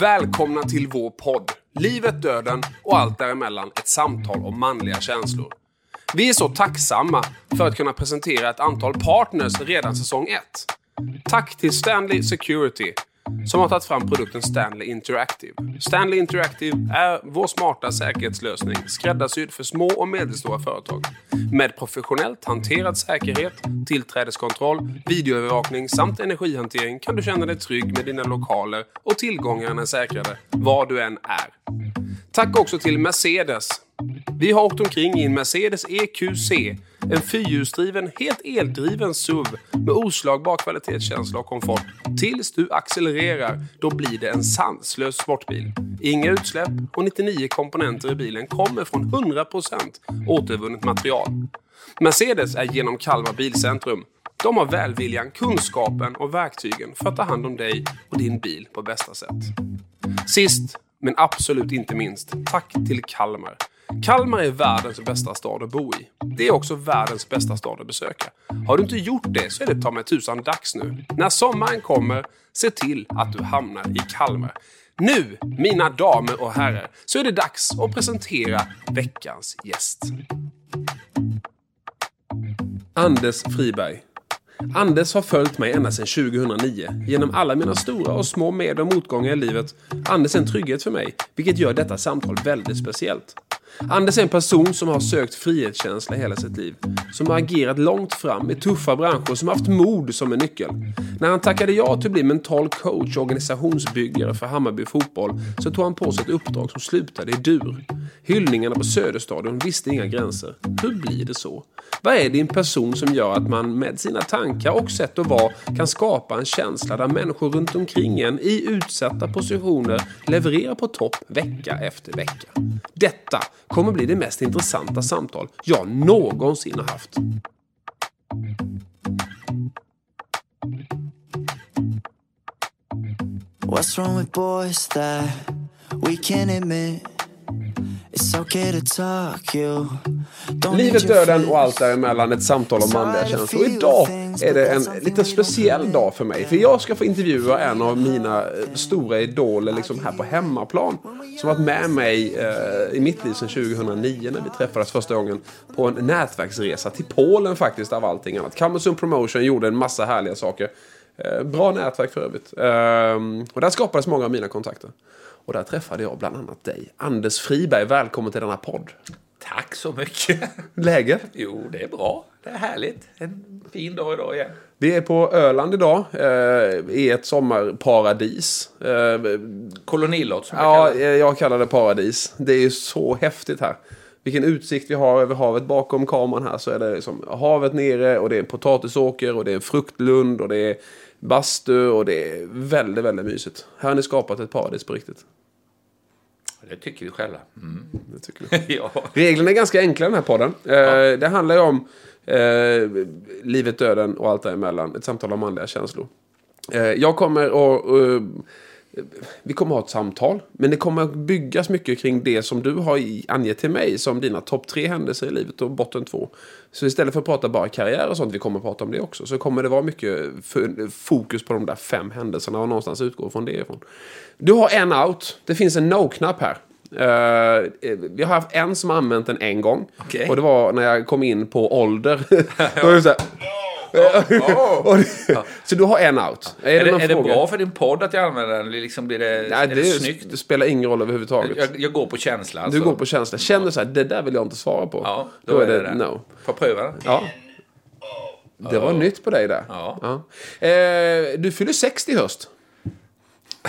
Välkomna till vår podd Livet, döden och allt däremellan ett samtal om manliga känslor. Vi är så tacksamma för att kunna presentera ett antal partners redan säsong 1. Tack till Stanley Security som har tagit fram produkten Stanley Interactive. Stanley Interactive är vår smarta säkerhetslösning skräddarsydd för små och medelstora företag. Med professionellt hanterad säkerhet, tillträdeskontroll, videoövervakning samt energihantering kan du känna dig trygg med dina lokaler och tillgångarna är säkrade var du än är. Tack också till Mercedes. Vi har åkt omkring i en Mercedes EQC, en fyrhjulsdriven, helt eldriven SUV med oslagbar kvalitetskänsla och komfort. Tills du accelererar, då blir det en sanslös sportbil. Inga utsläpp och 99 komponenter i bilen kommer från 100% återvunnet material. Mercedes är genom Kalmar Bilcentrum. De har välviljan, kunskapen och verktygen för att ta hand om dig och din bil på bästa sätt. Sist men absolut inte minst, tack till Kalmar. Kalmar är världens bästa stad att bo i. Det är också världens bästa stad att besöka. Har du inte gjort det så är det ta mig tusan dags nu. När sommaren kommer, se till att du hamnar i Kalmar. Nu, mina damer och herrar, så är det dags att presentera veckans gäst. Anders Friberg. Anders har följt mig ända sedan 2009. Genom alla mina stora och små med och motgångar i livet. Anders är en trygghet för mig, vilket gör detta samtal väldigt speciellt. Anders är en person som har sökt frihetskänsla hela sitt liv. Som har agerat långt fram i tuffa branscher, som haft mod som en nyckel. När han tackade ja till att bli mental coach och organisationsbyggare för Hammarby fotboll så tog han på sig ett uppdrag som slutade i dur. Hyllningarna på Söderstadion visste inga gränser. Hur blir det så? Vad är det i en person som gör att man med sina tankar och sätt att vara kan skapa en känsla där människor runt omkring en i utsatta positioner levererar på topp vecka efter vecka? Detta kommer bli det mest intressanta samtal jag någonsin har haft. What's wrong with boys that we can't admit Livet, döden och allt däremellan. Ett samtal om manliga känslor. Och idag är det en lite speciell dag för mig. För jag ska få intervjua en av mina eh, stora idoler liksom här på hemmaplan. Som varit med mig eh, i mitt liv sedan 2009 när vi träffades första gången. På en nätverksresa till Polen faktiskt av allting annat. Kammersund Promotion gjorde en massa härliga saker. Eh, bra nätverk för övrigt. Eh, och där skapades många av mina kontakter. Och där träffade jag bland annat dig. Anders Friberg, välkommen till denna podd. Tack så mycket. Läget? Jo, det är bra. Det är härligt. En fin dag idag igen. Vi är på Öland idag. Eh, I ett sommarparadis. Eh, Kolonilott som jag ja, kallar det. Ja, jag kallar det paradis. Det är ju så häftigt här. Vilken utsikt vi har över havet. Bakom kameran här så är det liksom havet nere och det är en potatisåker och det är en fruktlund och det är bastu och det är väldigt, väldigt mysigt. Här har ni skapat ett paradis på riktigt. Det tycker vi själva. Mm. Det tycker vi. ja. Reglerna är ganska enkla i den här podden. Eh, ja. Det handlar ju om eh, livet, döden och allt däremellan. Ett samtal om manliga känslor. Eh, jag kommer att vi kommer ha ett samtal. Men det kommer att byggas mycket kring det som du har angett till mig som dina topp tre händelser i livet och botten två. Så istället för att prata bara karriär och sånt, vi kommer att prata om det också, så kommer det vara mycket fokus på de där fem händelserna och någonstans utgå från det ifrån. Du har en out. Det finns en no-knapp här. Uh, vi har haft en som använt den en gång. Okay. Och det var när jag kom in på ålder. Då är det så här, Oh, Så du har en out. Är, är, det, är det, bra för din podd att jag använder den? Liksom blir det, Nej, det, det snyggt? Det spelar ingen roll överhuvudtaget. Jag, jag går på känsla. Alltså. Du går på känsla. Känner du så här, det där vill jag inte svara på. Ja, då, då är det, det no. Får pröva? Ja. Det var oh. nytt på dig där. Ja. ja. Eh, du fyller 60 i höst.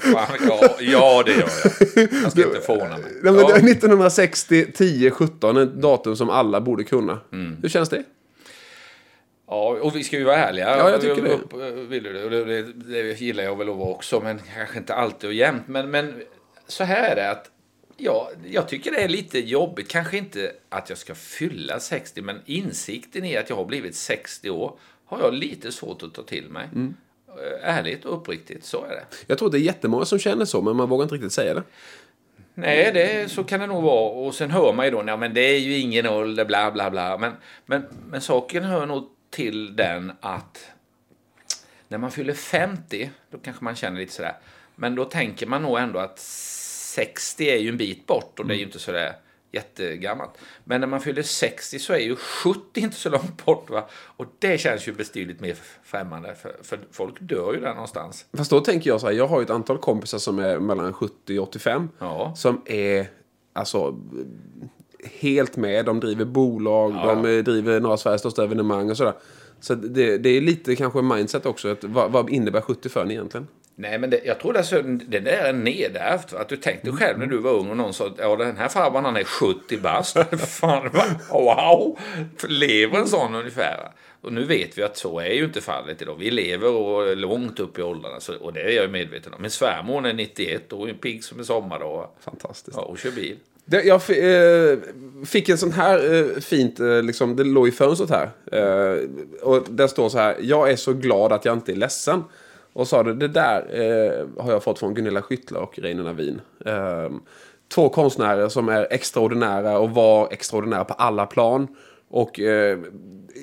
Fan, ja, ja, det gör jag. Jag ska inte förvåna mig. Ja. 1960, 10, 17. Ett datum som alla borde kunna. Mm. Hur känns det? Ja, och vi ska ju vara ärliga. Ja, jag tycker det. Vill du det? Det, det gillar jag väl att vara också, men kanske inte alltid och jämt. Men, men så här är det att ja, jag tycker det är lite jobbigt. Kanske inte att jag ska fylla 60, men insikten i att jag har blivit 60 år har jag lite svårt att ta till mig. Mm. Ärligt och uppriktigt, så är det. Jag tror det är jättemånga som känner så, men man vågar inte riktigt säga det. Nej, det, så kan det nog vara. Och sen hör man ju då, ja men det är ju ingen ålder, bla bla bla. Men, men, men saken hör nog till den att när man fyller 50, då kanske man känner lite sådär, Men då tänker man nog ändå att 60 är ju en bit bort och det är ju inte sådär jättegammalt. Men när man fyller 60 så är ju 70 inte så långt bort. Va? Och det känns ju betydligt mer främmande. För, för folk dör ju där någonstans. Fast då tänker jag så här, jag har ju ett antal kompisar som är mellan 70 och 85. Ja. Som är, alltså, helt med. De driver bolag, Ja. de eh, driver några av Sveriges största evenemang och sådär. Så det, det är lite kanske en mindset också. Att, vad, vad innebär 70 för en egentligen? Nej, men det, jag tror det, det där är nedärvt. Att du tänkte själv när du var ung och någon sa att ja, den här farbrorn han är 70 bast. Fan, wow! Lever en sån ungefär? Och nu vet vi att så är ju inte fallet idag. Vi lever och långt upp i åldrarna så, och det är jag medveten om. Min svärmor är 91 och är pigg som en sommardag Fantastiskt. ja, och kör bil. Det, jag eh, fick en sån här eh, fint, eh, liksom, det låg i fönstret här. Eh, och där står så här, jag är så glad att jag inte är ledsen. Och sa det, det där eh, har jag fått från Gunilla Skyttla och Reine Navin. Eh, två konstnärer som är extraordinära och var extraordinära på alla plan. Och eh,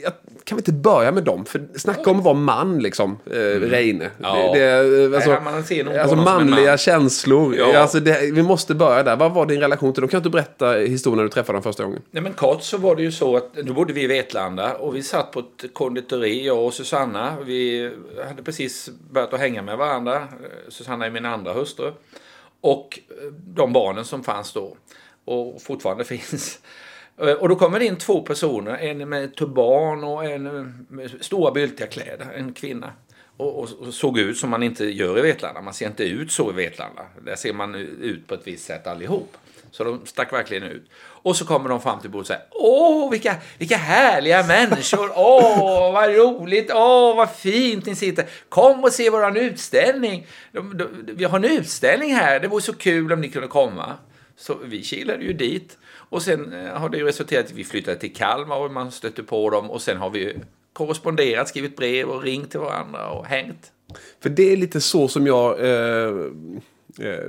jag kan vi inte börja med dem? För snacka om att vara man liksom, eh, Reine. Ja. Det, det, alltså, Nej, man ser alltså manliga man. känslor. Ja. Alltså, det, vi måste börja där. Vad var din relation till dem? Kan inte du berätta historien när du träffade dem första gången? Nej men kort så var det ju så att då bodde vi i Vetlanda och vi satt på ett konditori, jag och Susanna. Vi hade precis börjat att hänga med varandra. Eh, Susanna är min andra hustru. Och eh, de barnen som fanns då och fortfarande finns. Eh, Och då kommer det in två personer, en med turban och en med stora byltiga kläder, en kvinna. Och, och, och såg ut som man inte gör i Vetlanda. Man ser inte ut så i Vetlanda. Där ser man ut på ett visst sätt allihop. Så de stack verkligen ut. Och så kommer de fram till bordet och säger Åh, vilka, vilka härliga människor! Åh, vad roligt! Åh, vad fint ni sitter! Kom och se våran utställning! De, de, vi har en utställning här, det vore så kul om ni kunde komma. Så vi kilade ju dit. Och sen eh, har det ju resulterat i att vi flyttade till Kalmar och man stötte på dem. Och sen har vi ju korresponderat, skrivit brev och ringt till varandra och hängt. För det är lite så som jag... Eh, eh,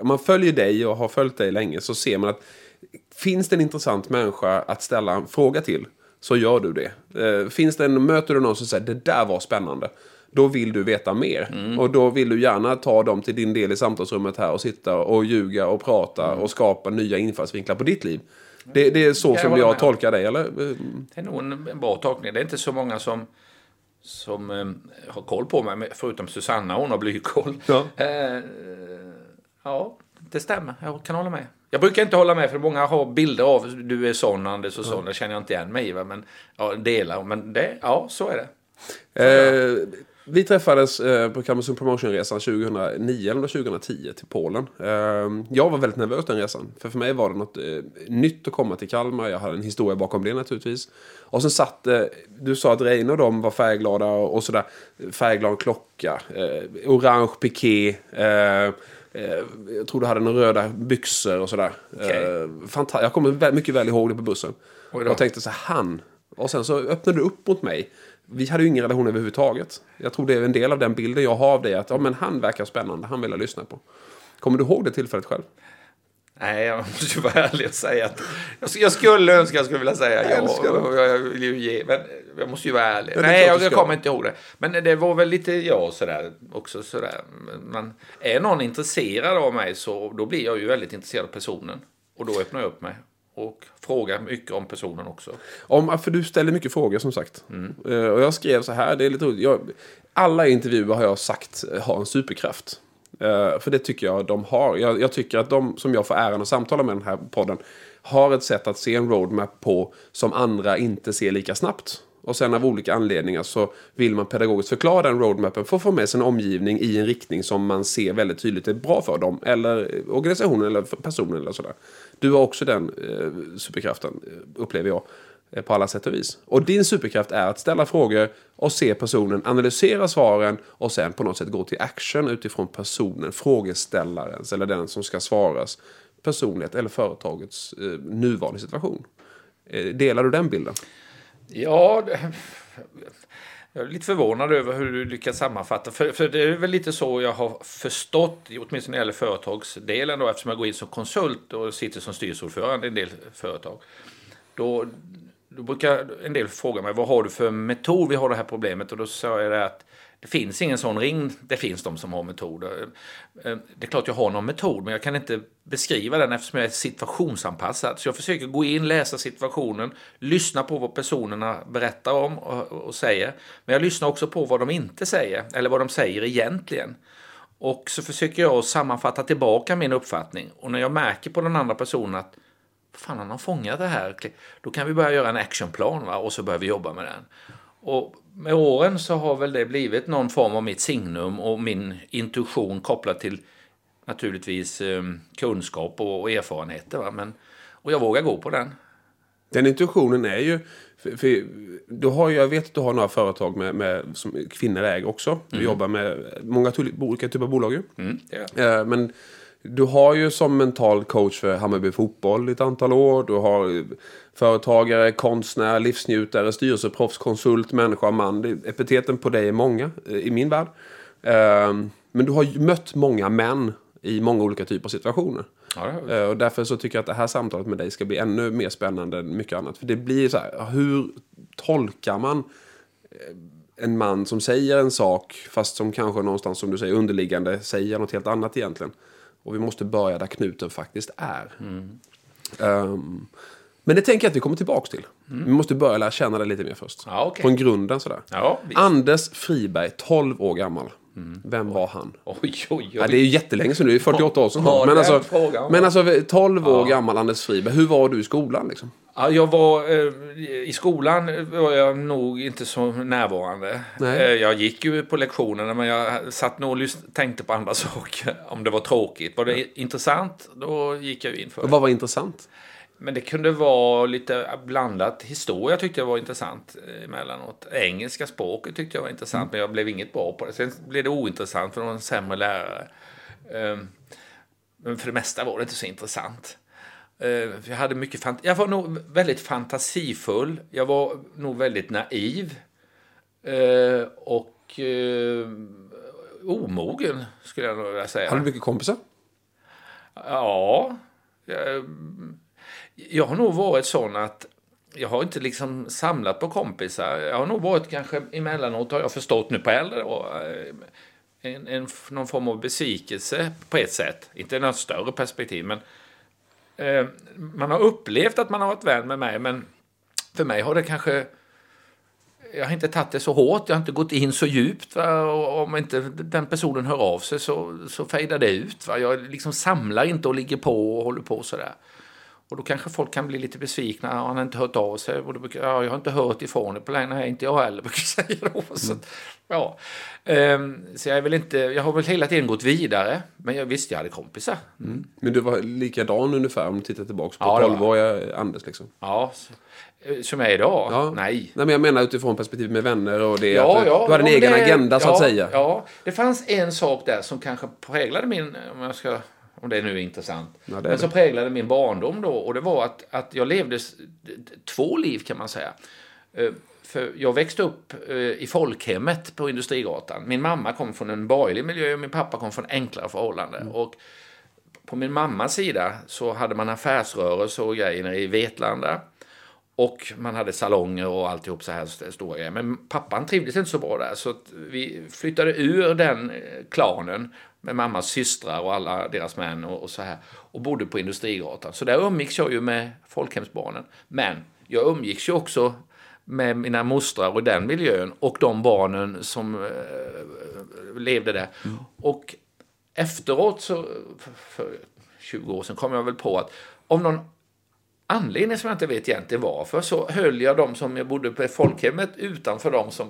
om man följer dig och har följt dig länge så ser man att finns det en intressant människa att ställa en fråga till så gör du det. Eh, finns det en, möter du någon som säger det där var spännande. Då vill du veta mer. Och då vill du gärna ta dem till din del i samtalsrummet här och sitta och ljuga och prata och skapa nya infallsvinklar på ditt liv. Det, det är så Jag som jag med. tolkar dig, eller? Det är nog en, bra tolkning. Det är inte så många som, som eh, har koll på mig, förutom Susanna, hon har blykoll. Ja. Eh, ja, det stämmer. Jag kan hålla med. Jag brukar inte hålla med för många har bilder av du är sån, Anders och sån. Det känner jag inte igen mig i. Men ja, delar. Men det, ja, så är det. Eh, vi träffades eh, på Kalmarsund Promotion-resan 2009 eller 2010 till Polen. Eh, jag var väldigt nervös den resan. För för mig var det något eh, nytt att komma till Kalmar. Jag hade en historia bakom det naturligtvis. Och sen satt, eh, du sa att Reine och de var färgglada och, sådär. Färgglad klocka, orange piké. Jag tror du hade några röda byxor och sådär. Fanta- jag kommer mycket väl ihåg det på bussen. Och tänkte så här, han. Och sen så öppnade du upp mot mig. Vi hade ju ingen relation överhuvudtaget. Jag tror det är en del av den bilden jag har av dig. Att ja, men han verkar spännande, han vill jag lyssna på. Kommer du ihåg det tillfället själv? Nej, jag måste vara ärlig och säga att jag, jag skulle önska jag skulle vilja säga Jag ja. det. och Jag vill ju ge, men jag måste ju vara ärlig. Ja, Nej, jag, jag kommer inte ihåg det. Men det var väl lite jag sådär också sådär. Men är någon intresserad av mig så då blir jag ju väldigt intresserad av personen. Och då öppnar jag upp mig. Och frågar mycket om personen också. Om, för du ställer mycket frågor som sagt. Eh, och jag skrev så här, det är lite roligt. Jag, alla intervjuer har jag sagt eh, har en superkraft. Eh, för det tycker jag de har. Jag, jag tycker att de som jag får äran att samtala med den här podden har ett sätt att se en roadmap på som andra inte ser lika snabbt. Och sen av olika anledningar så vill man pedagogiskt förklara den roadmappen för att få med sin omgivning i en riktning som man ser väldigt tydligt är bra för dem. Eller organisationen eller personen eller sådär. Du har också den eh, superkraften, eh, upplever jag, eh, på alla sätt och vis. Och din superkraft är att ställa frågor och se personen, analysera svaren och sen på något sätt gå till action utifrån personen, frågeställarens eller den som ska svaras personlighet eller företagets eh, nuvarande situation. Eh, delar du den bilden? Ja, jag är lite förvånad över hur du lyckas sammanfatta. För, för det är väl lite så jag har förstått, åtminstone när det gäller företagsdelen då, eftersom jag går in som konsult och sitter som styrelseordförande i en del företag. Då, då brukar en del fråga mig, vad har du för metod vi har det här problemet? Och då sa jag det att det finns ingen sån ring. Det finns de som har metoder. Eh, eh, det är klart jag har någon metod, men jag kan inte beskriva den eftersom jag är situationsanpassad. Så jag försöker gå in, läsa situationen, lyssna på vad personerna berättar om och, och säger. Men jag lyssnar också på vad de inte säger, eller vad de säger egentligen. Och så försöker jag sammanfatta tillbaka min uppfattning. Och när jag märker på den andra personen att fan han har fångat det här. Då kan vi börja göra en actionplan va? och så börjar vi jobba med den. Och med åren så har väl det blivit någon form av mitt signum och min intuition kopplat till naturligtvis eh, kunskap och, och erfarenheter. Va? Men, och jag vågar gå på den. Den intuitionen är ju... För, för, du har, jag vet att du har några företag med, med, som kvinnor äger också. Du mm. jobbar med många olika typer av bolag ju. Mm, eh, men du har ju som mental coach för Hammarby Fotboll i ett antal år. Du har företagare, konstnär, livsnjutare, styrelseproffs, konsult, människa, man. Epiteten på dig är många eh, i min värld. Ehm, men du har mött många män i många olika typer av situationer. Ja, eh, och därför så tycker jag att det här samtalet med dig ska bli ännu mer spännande än mycket annat. För det blir så här, hur tolkar man eh, en man som säger en sak fast som kanske någonstans som du säger underliggande säger något helt annat egentligen. Och vi måste börja där knuten faktiskt är. Mm. Um, men det tänker jag att vi kommer tillbaka till. Mm. Vi måste börja lära känna det lite mer först. Ja, okay. På en grunden sådär. Ja, Anders Friberg, 12 år gammal. Mm. Vem var han? Oj, oj, oj. Ja, det är ju jättelänge sedan nu, det är 48 år sedan. Ja, men, alltså, men alltså 12 år gammal Anders Friberg, hur var du i skolan liksom? Ja, jag var, eh, I skolan var jag nog inte så närvarande. Nej. Eh, jag gick ju på lektionerna men jag satt nog och tänkte på andra saker. Om det var tråkigt. Var det ja. intressant, då gick jag in för det. vad var intressant? Men det kunde vara lite blandat. Historia tyckte jag var intressant emellanåt. Engelska språket tyckte jag var intressant, mm. men jag blev inget bra på det. Sen blev det ointressant för det var en sämre lärare. Ehm, men för det mesta var det inte så intressant. Ehm, jag, hade mycket fant jag var nog väldigt fantasifull. Jag var nog väldigt naiv. Ehm, och omogen, skulle jag nog vilja säga. Har du mycket kompisar? Ja. Jag, jag har nog varit sån att jag har inte liksom samlat på kompisar. Jag har nog varit kanske emellanåt, har jag förstått nu på äldre eh, en, en, någon form av besvikelse på ett sätt. Inte något större perspektiv, men eh, man har upplevt att man har varit vän med mig, men för mig har det kanske jag har inte tagit det så hårt, jag har inte gått in så djupt. Va? Och om inte den personen hör av sig så, så fejdar det ut. Va? Jag liksom samlar inte och ligger på och håller på sådär. Och då kanske folk kan bli lite besvikna. Han har inte hört av sig. Och då brukar, ja, jag har inte hört ifrån det på länge. Nej, inte jag heller, brukar jag säga då. Så, mm. ja. Um, så jag, är väl inte, jag har väl hela tiden gått vidare. Men jag visste jag hade kompisar. Mm. Men du var likadan ungefär om du tittar tillbaka på ja, 12-åriga Anders liksom? Ja, eh, som jag är idag? Ja. Nej. Nej. men jag menar utifrån perspektivet med vänner och det. Ja, att du, ja, du hade en egen det, agenda så att säga. Ja, det fanns en sak där som kanske präglade min, om jag ska om det nu är intressant. Ja, är Men som präglade min barndom då. Och det var att, att jag levde två liv kan man säga. Eh, för jag växte upp eh, i folkhemmet på Industrigatan. Min mamma kom från en borgerlig miljö och min pappa kom från enklare förhållanden. Mm. Och på min mammas sida så hade man affärsrörelse och grejer nere i Vetlanda. Och man hade salonger och alltihop så här stora grejer. Men pappan trivdes inte så bra där så vi flyttade ur den eh, klanen med mammas systrar och alla deras män och, och, så här. Och bodde på Industrigatan. Så där umgicks jag ju med folkhemsbarnen. Men jag umgicks ju också med mina mostrar och den miljön och de barnen som eh, levde där. Mm. Och efteråt, så, för 20 år sedan, kom jag väl på att av någon anledning som jag inte vet egentligen varför så höll jag de som jag bodde på folkhemmet utanför de som,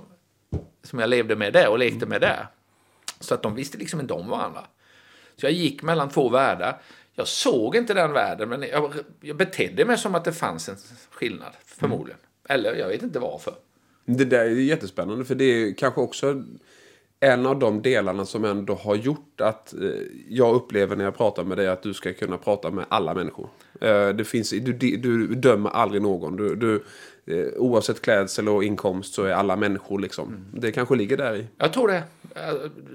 som jag levde med där och lekte med där. Så att de visste liksom inte om varandra. Så jag gick mellan två världar. Jag såg inte den världen, men jag, jag betedde mig som att det fanns en skillnad, förmodligen. Mm. Eller jag vet inte varför. Det där är jättespännande, för det är kanske också en av de delarna som ändå har gjort att eh, jag upplever när jag pratar med dig att du ska kunna prata med alla människor. Eh, det finns, du, du dömer aldrig någon. Du, du, oavsett klädsel och inkomst så är alla människor liksom. Mm. Det kanske ligger där i. Jag tror det.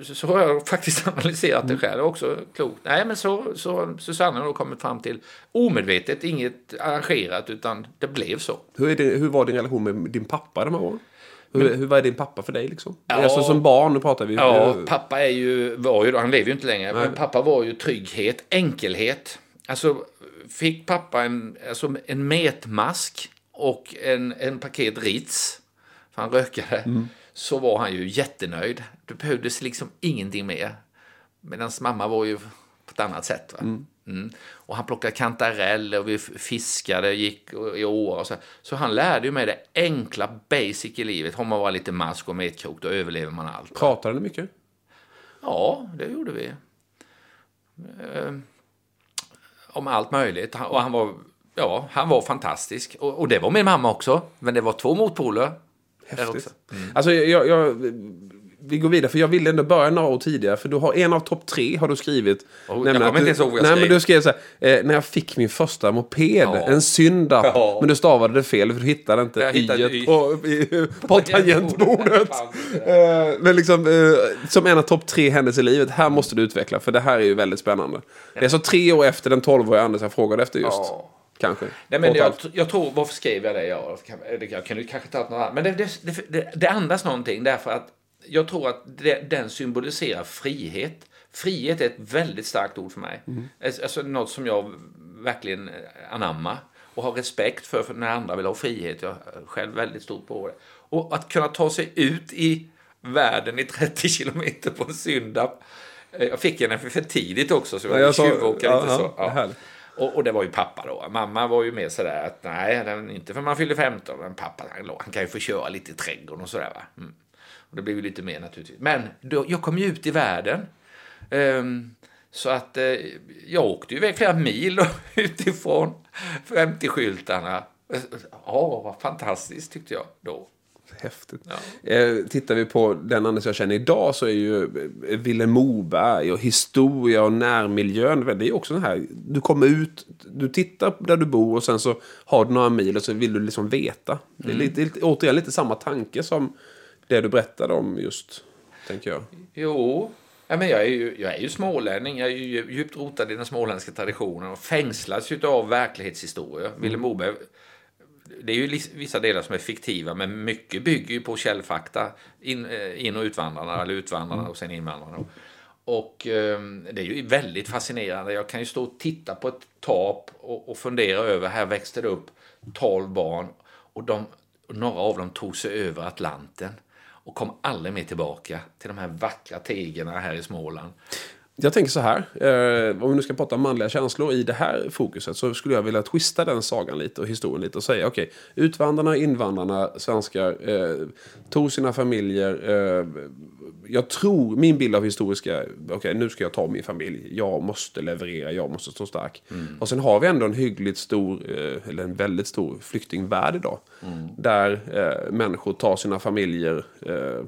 Så har jag faktiskt analyserat det själv också. Klokt. Nej men så, så Susanne har kommit fram till omedvetet, inget arrangerat utan det blev så. Hur, det, hur var din relation med din pappa de här åren? Hur, hur, vad är din pappa för dig liksom? Ja. Alltså som barn, nu pratar vi. Ja, Eh, pappa är ju, var ju, han lever ju inte längre, men pappa var ju trygghet, enkelhet. Alltså, fick pappa en, alltså, en metmask och en, en paket Ritz, för han rökade, så var han ju jättenöjd. Det behövdes liksom ingenting mer. Medan mamma var ju på ett annat sätt. Va? Mm. Och han plockade kantareller och vi fiskade, gick i och så. Så han lärde ju mig det enkla basic i livet. Har man bara lite mask och metkrok, då överlever man allt. Pratade ni mycket? Ja, det gjorde vi. Eh, om allt möjligt. Och han var, ja, han var fantastisk. Och, och det var min mamma också. Men det var två motpoler. där också. Alltså, jag, jag, vi går vidare, för jag ville ändå börja några år tidigare. För du har en av topp tre har du skrivit. jag nämligen kommer inte ens ihåg vad jag Nej, skrev. men du skrev så här, eh, när jag fick min första moped, Ja. en syndapp. Ja. Men du stavade det fel, för du hittade inte Jag hittade y. på, i, på tangentbordet. Eh, Men liksom, eh, som en av topp tre händelser i livet, här måste du utveckla, för det här är ju väldigt spännande. Det är så tre år efter den tolvåriga Anders jag frågade efter just. Ja. Kanske. Nej, men och jag, jag tror, varför skrev jag det? Jag, jag kunde kanske ta något annat. Men det, det, det, det, andas någonting därför att jag tror att det, den symboliserar frihet. Frihet är ett väldigt starkt ord för mig. Alltså alltså något som jag verkligen anammar och har respekt för, för när andra vill ha frihet. Jag är själv väldigt stort på det. Och att kunna ta sig ut i världen i 30 kilometer på en syndapp. Eh, Jag fick den för, för tidigt också, så jag, Ja, tjuvåkade ja, lite ja, så. härligt. Och, och det var ju pappa då. Mamma var ju mer sådär att nej, den, inte för man fyller 15. Men pappa han, han kan ju få köra lite i trädgården och sådär va. Mm. Och det blev ju lite mer naturligtvis. Men då, jag kom ju ut i världen. Um, så att eh, jag åkte ju iväg flera mil utifrån 50-skyltarna. Eh, eh, ja, vad fantastiskt tyckte jag då. Häftigt. Ja. Eh, tittar vi på den Anders jag känner idag så är ju eh, Vilhelm Moberg och historia och närmiljön. Det är också den här, du kommer ut, du tittar där du bor och sen så har du några mil och så vill du liksom veta. Det är Mm. lite, lite, återigen lite samma tanke som det du berättade om just, tänker jag. Jo, ja, men jag, är ju, jag är ju smålänning. Jag är ju djupt rotad i den småländska traditionen och fängslas av verklighetshistoria. Vilhelm Moberg, det är ju vissa delar som är fiktiva, men mycket bygger ju på källfakta. In, eh, in och utvandrarna, eller utvandrarna och sen invandrarna. Och eh, det är ju väldigt fascinerande. Jag kan ju stå och titta på ett tap och, och fundera över, här växte det upp 12 barn och de, några av dem tog sig över Atlanten och kom aldrig mer tillbaka till de här vackra tegerna här i Småland. Jag tänker så här, eh, om vi nu ska prata manliga känslor i det här fokuset så skulle jag vilja twista den sagan lite och historien lite och säga okej, utvandrarna, invandrarna, svenskar eh, tog sina familjer. Eh, jag tror, min bild av historiska, okej nu ska jag ta min familj, jag måste leverera, jag måste stå stark. Och sen har vi ändå en hyggligt stor, eh, eller en väldigt stor flyktingvärld idag. Där eh, människor tar sina familjer eh,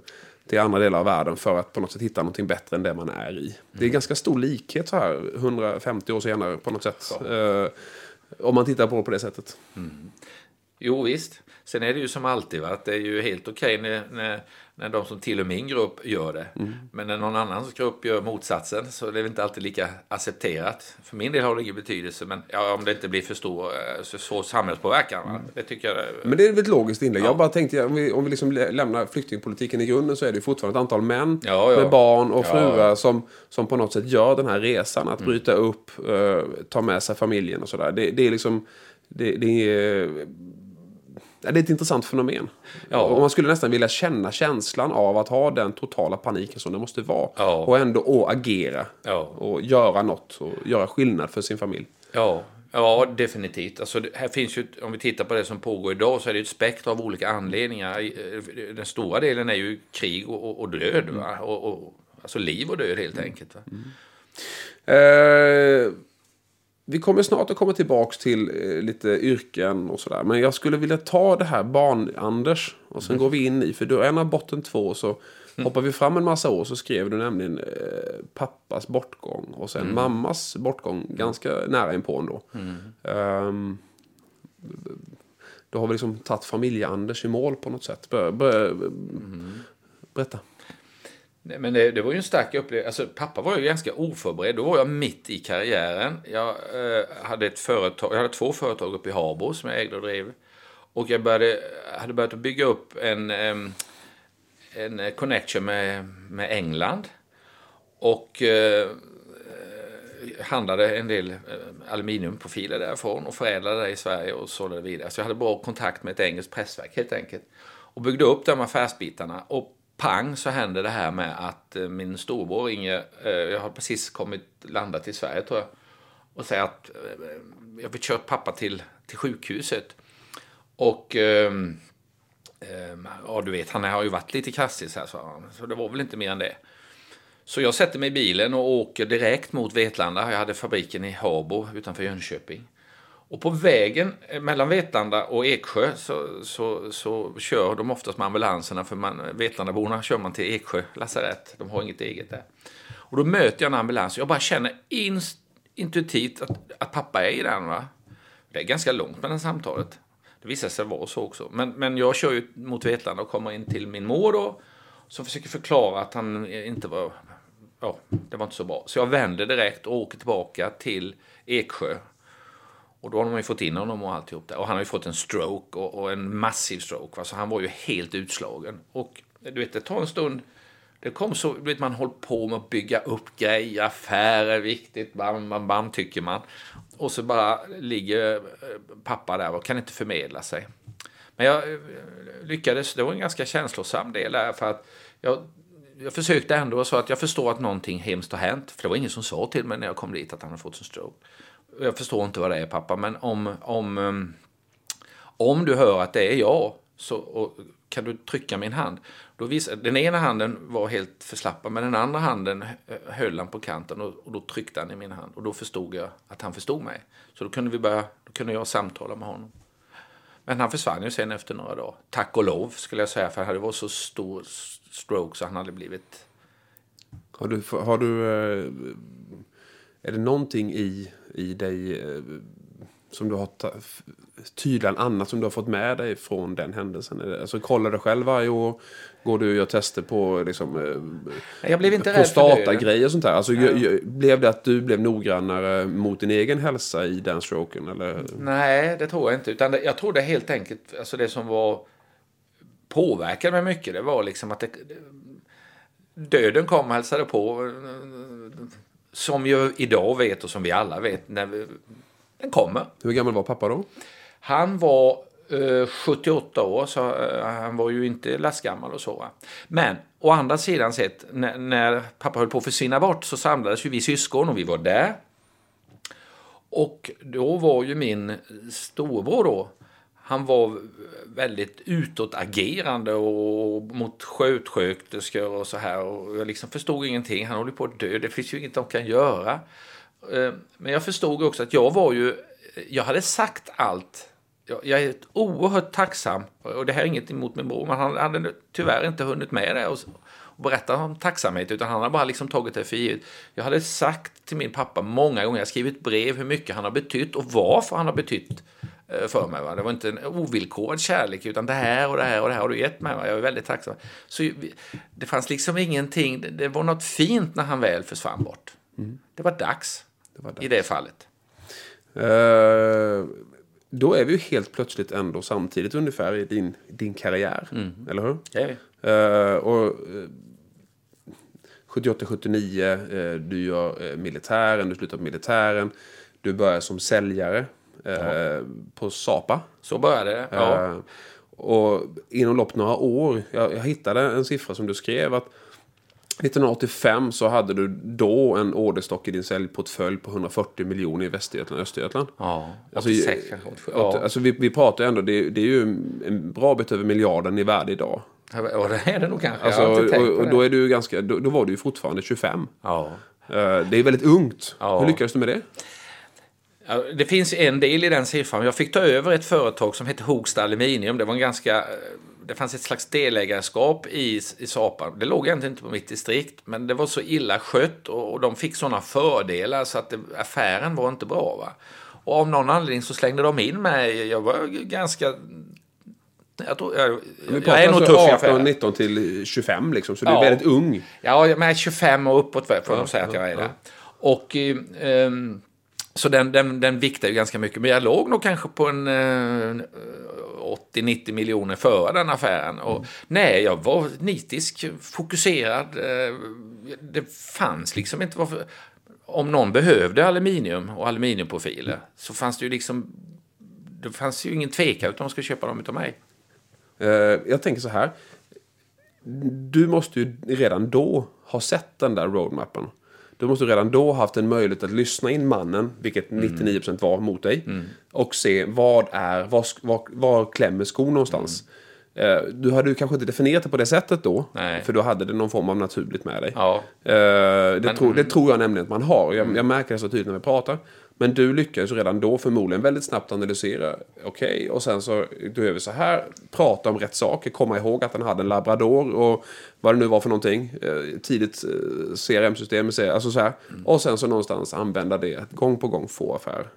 till andra delar av världen för att på något sätt hitta någonting bättre än det man är i. Det är ganska stor likhet så här 150 år senare på något sätt. Eh, om man tittar på det på det sättet. Jo visst. Sen är det ju som alltid, va? att det är ju helt okej när, när, när de som tillhör min grupp gör det. Men när någon annans grupp gör motsatsen så är det inte alltid lika accepterat. För min del har det ingen betydelse, men ja, om det inte blir för stor, eh, så svår samhällspåverkan. Va? Det tycker jag. är- Men det är ett logiskt inlägg. Ja. Jag bara tänkte, om vi, om vi liksom lä- lämnar flyktingpolitiken i grunden så är det fortfarande ett antal män Ja, med barn och fruar som, som på något sätt gör den här resan. Att bryta upp, eh, ta med sig familjen och sådär. Det, det är liksom... Det, det är... Det är ett intressant fenomen. Ja. Och man skulle nästan vilja känna känslan av att ha den totala paniken som det måste vara. Ja. Och ändå å agera. Ja. Och göra något och göra skillnad för sin familj. Ja, ja definitivt. Alltså, här finns ju, om vi tittar på det som pågår idag så är det ett spektra av olika anledningar. Eh, Den stora delen är ju krig och, och- och död. Va? Och, och, alltså liv och död helt enkelt. Va? Eh, vi kommer snart att komma tillbaks till eh, lite yrken och sådär. Men jag skulle vilja ta det här barn-Anders. Och sen går vi in i, för du är en av botten två så hoppar vi fram en massa år så skrev du nämligen eh, pappas bortgång. Och sen mammas bortgång ganska nära inpå ändå. Ehm, då har vi liksom tagit familje-Anders i mål på något sätt. Bör, bör, Berätta. Men det, det var ju en stark upplevelse. Alltså, pappa var ju ganska oförberedd. Då var jag mitt i karriären. Jag, eh, hade, ett företag, jag hade två företag uppe i Habo som jag ägde och drev. Och jag började, hade börjat att bygga upp en, em, en connection med, med England. Och eh, handlade en del eh, aluminiumprofiler därifrån och förädlade det i Sverige och sålde det vidare. Så jag hade bra kontakt med ett engelskt pressverk helt enkelt. Och byggde upp de affärsbitarna. Och pang så hände det här med att eh, min storbror ringer. Eh, jag har precis kommit landat i Sverige tror jag, och säger att eh, jag vill köra pappa till, till sjukhuset. Och ehm, ehm, ja, du vet, han har ju varit lite krasslig så här, så det var väl inte mer än det. Så jag sätter mig i bilen och åker direkt mot Vetlanda. Jag hade fabriken i Habo utanför Jönköping. Och på vägen eh, mellan Vetlanda och Eksjö så, så, så kör de oftast med ambulanserna för man, Vetlandaborna kör man till Eksjö lasarett. De har inget eget där. Och då möter jag en ambulans och jag bara känner inst, intuitivt att, att pappa är i den. Va? Det är ganska långt mellan samtalet. Det visar sig vara så också. Men, men jag kör ju mot Vetlanda och kommer in till min mor då. Som försöker förklara att han inte var ja, det var inte så bra. Så jag vänder direkt och åker tillbaka till Eksjö. Och då har de ju fått in honom och alltihop där. Och han har ju fått en stroke och, och en massiv stroke. Va? Så han var ju helt utslagen. Och eh, du vet, det tar en stund. Det kom så, du vet, man håller på med att bygga upp grejer, affärer, viktigt, bam, bam, bam, tycker man. Och så bara ligger eh, pappa där och kan inte förmedla sig. Men jag eh, lyckades, det var en ganska känslosam del där, för att jag jag försökte ändå så att jag förstår att någonting hemskt har hänt. För det var ingen som sa till mig när jag kom dit att han hade fått en stroke. Jag förstår inte vad det är pappa, men om, om, um, om du hör att det är jag så kan du trycka min hand. Då visade, den ena handen var helt förslappad, men den andra handen höll han på kanten och, och, då tryckte han i min hand. Och då förstod jag att han förstod mig. Så då kunde, vi börja, då kunde jag samtala med honom. Men han försvann ju sen efter några dagar. Tack och lov skulle jag säga, för han var så stor stroke så han hade blivit... Har du... Har du eh, är det någonting i, i dig eh, som du har tydligen annat som du har fått med dig från den händelsen? Alltså kollar du själv varje år? Går du och gör tester på liksom, eh, jag blev inte prostatagrejer och sånt där? Alltså. Blev det att du blev noggrannare mot din egen hälsa i den stroken? Eller? Nej, det tror jag inte. Utan det, jag tror det helt enkelt, alltså det som var påverkade mig mycket, det var liksom att det, döden kom och hälsade på. Som ju idag vet och som vi alla vet, när vi, den kommer. Hur gammal var pappa då? Han var eh, 78 år, så eh, han var ju inte lastgammal och så. Men å andra sidan sett, när, när pappa höll på att försvinna bort så samlades ju vi syskon och vi var där. Och då var ju min storbror då, han var väldigt utåtagerande och mot sjuksköterskor och så här. Och jag liksom förstod ingenting. Han håller på att dö. Det finns ju inget de kan göra. Eh, men jag förstod också att jag var ju... Jag hade sagt allt. Jag är oerhört tacksam. Och det här är inget emot min bror, men han hade tyvärr inte hunnit med det. Och, berätta om tacksamhet, utan han har bara liksom tagit det för givet. Jag hade sagt till min pappa många gånger, jag har skrivit brev hur mycket han har betytt och varför han har betytt för mig. Va? Det var inte en ovillkorad kärlek, utan det här och det här och det här har du gett mig. Va? Jag är väldigt tacksam. Så det fanns liksom ingenting, det var något fint när han väl försvann bort. Mm. Det, var dags, det var dags i det fallet. Uh, då är vi ju helt plötsligt ändå samtidigt ungefär i din, din karriär. Mm. Eller hur? Det är vi. Uh, och, 78-79, uh, du gör militären, du slutar på militären. Du börjar som säljare eh, på Sapa. Så började det, ja. Eh, och inom lopp några år, jag, jag hittade en siffra som du skrev att 1985 så hade du då en orderstock i din säljportfölj på 140 miljoner i Västergötland och Östergötland. Ja, 86 alltså, kanske. Ja. Alltså, vi, vi pratar ju ändå, det, det, är ju en bra bit över miljarden i värde idag. Ja, det är det nog kanske. Alltså, och, och då, är du ganska, då, då, var du ju fortfarande 25. Ja. Eh, det är väldigt ungt. Ja. Hur lyckades du med det? Det finns en del i den siffran. Jag fick ta över ett företag som hette Hogsta Aluminium. Det var en ganska... Det fanns ett slags delägarskap i, i Sapa. Det låg egentligen inte på mitt distrikt, men det var så illa skött och, och de fick sådana fördelar så att det, affären var inte bra. Va? Och av någon anledning så slängde de in mig. Jag var ganska jag, tror, jag, jag, jag är nog tuff i affären. 19 till 25 liksom, så du är väldigt ung. Ja, men 25 och uppåt får ja, säga att jag är ja. där. Och um, så den, den, den viktar ju ganska mycket. Men jag låg nog kanske på en eh, 80-90 miljoner före den affären. Och, Nej, jag var nitisk, fokuserad. eh, Det fanns liksom inte... Varför, om någon behövde aluminium och aluminiumprofiler så fanns det ju liksom... Det fanns ju ingen tvekan utan de skulle köpa dem utav mig. Eh, jag tänker så här. Du måste ju redan då ha sett den där roadmappen. Du måste redan då ha haft en möjlighet att lyssna in mannen, vilket Mm. 99% var mot dig. Och se vad är, var, var, var klämmer skon någonstans. Eh, Du hade ju kanske inte definierat det på det sättet då. Nej. För då hade det någon form av naturligt med dig. Ja. Eh, det, tror, det tror jag nämligen att man har. Jag, jag märker det så tydligt när vi pratar. Men du lyckades redan då förmodligen väldigt snabbt analysera. Okej, och sen så du gör vi så här. Prata om rätt saker. Komma ihåg att han hade en labrador och vad det nu var för någonting. Eh, tidigt eh, CRM-system. Alltså så här. Och sen så någonstans använda det gång på gång få affär.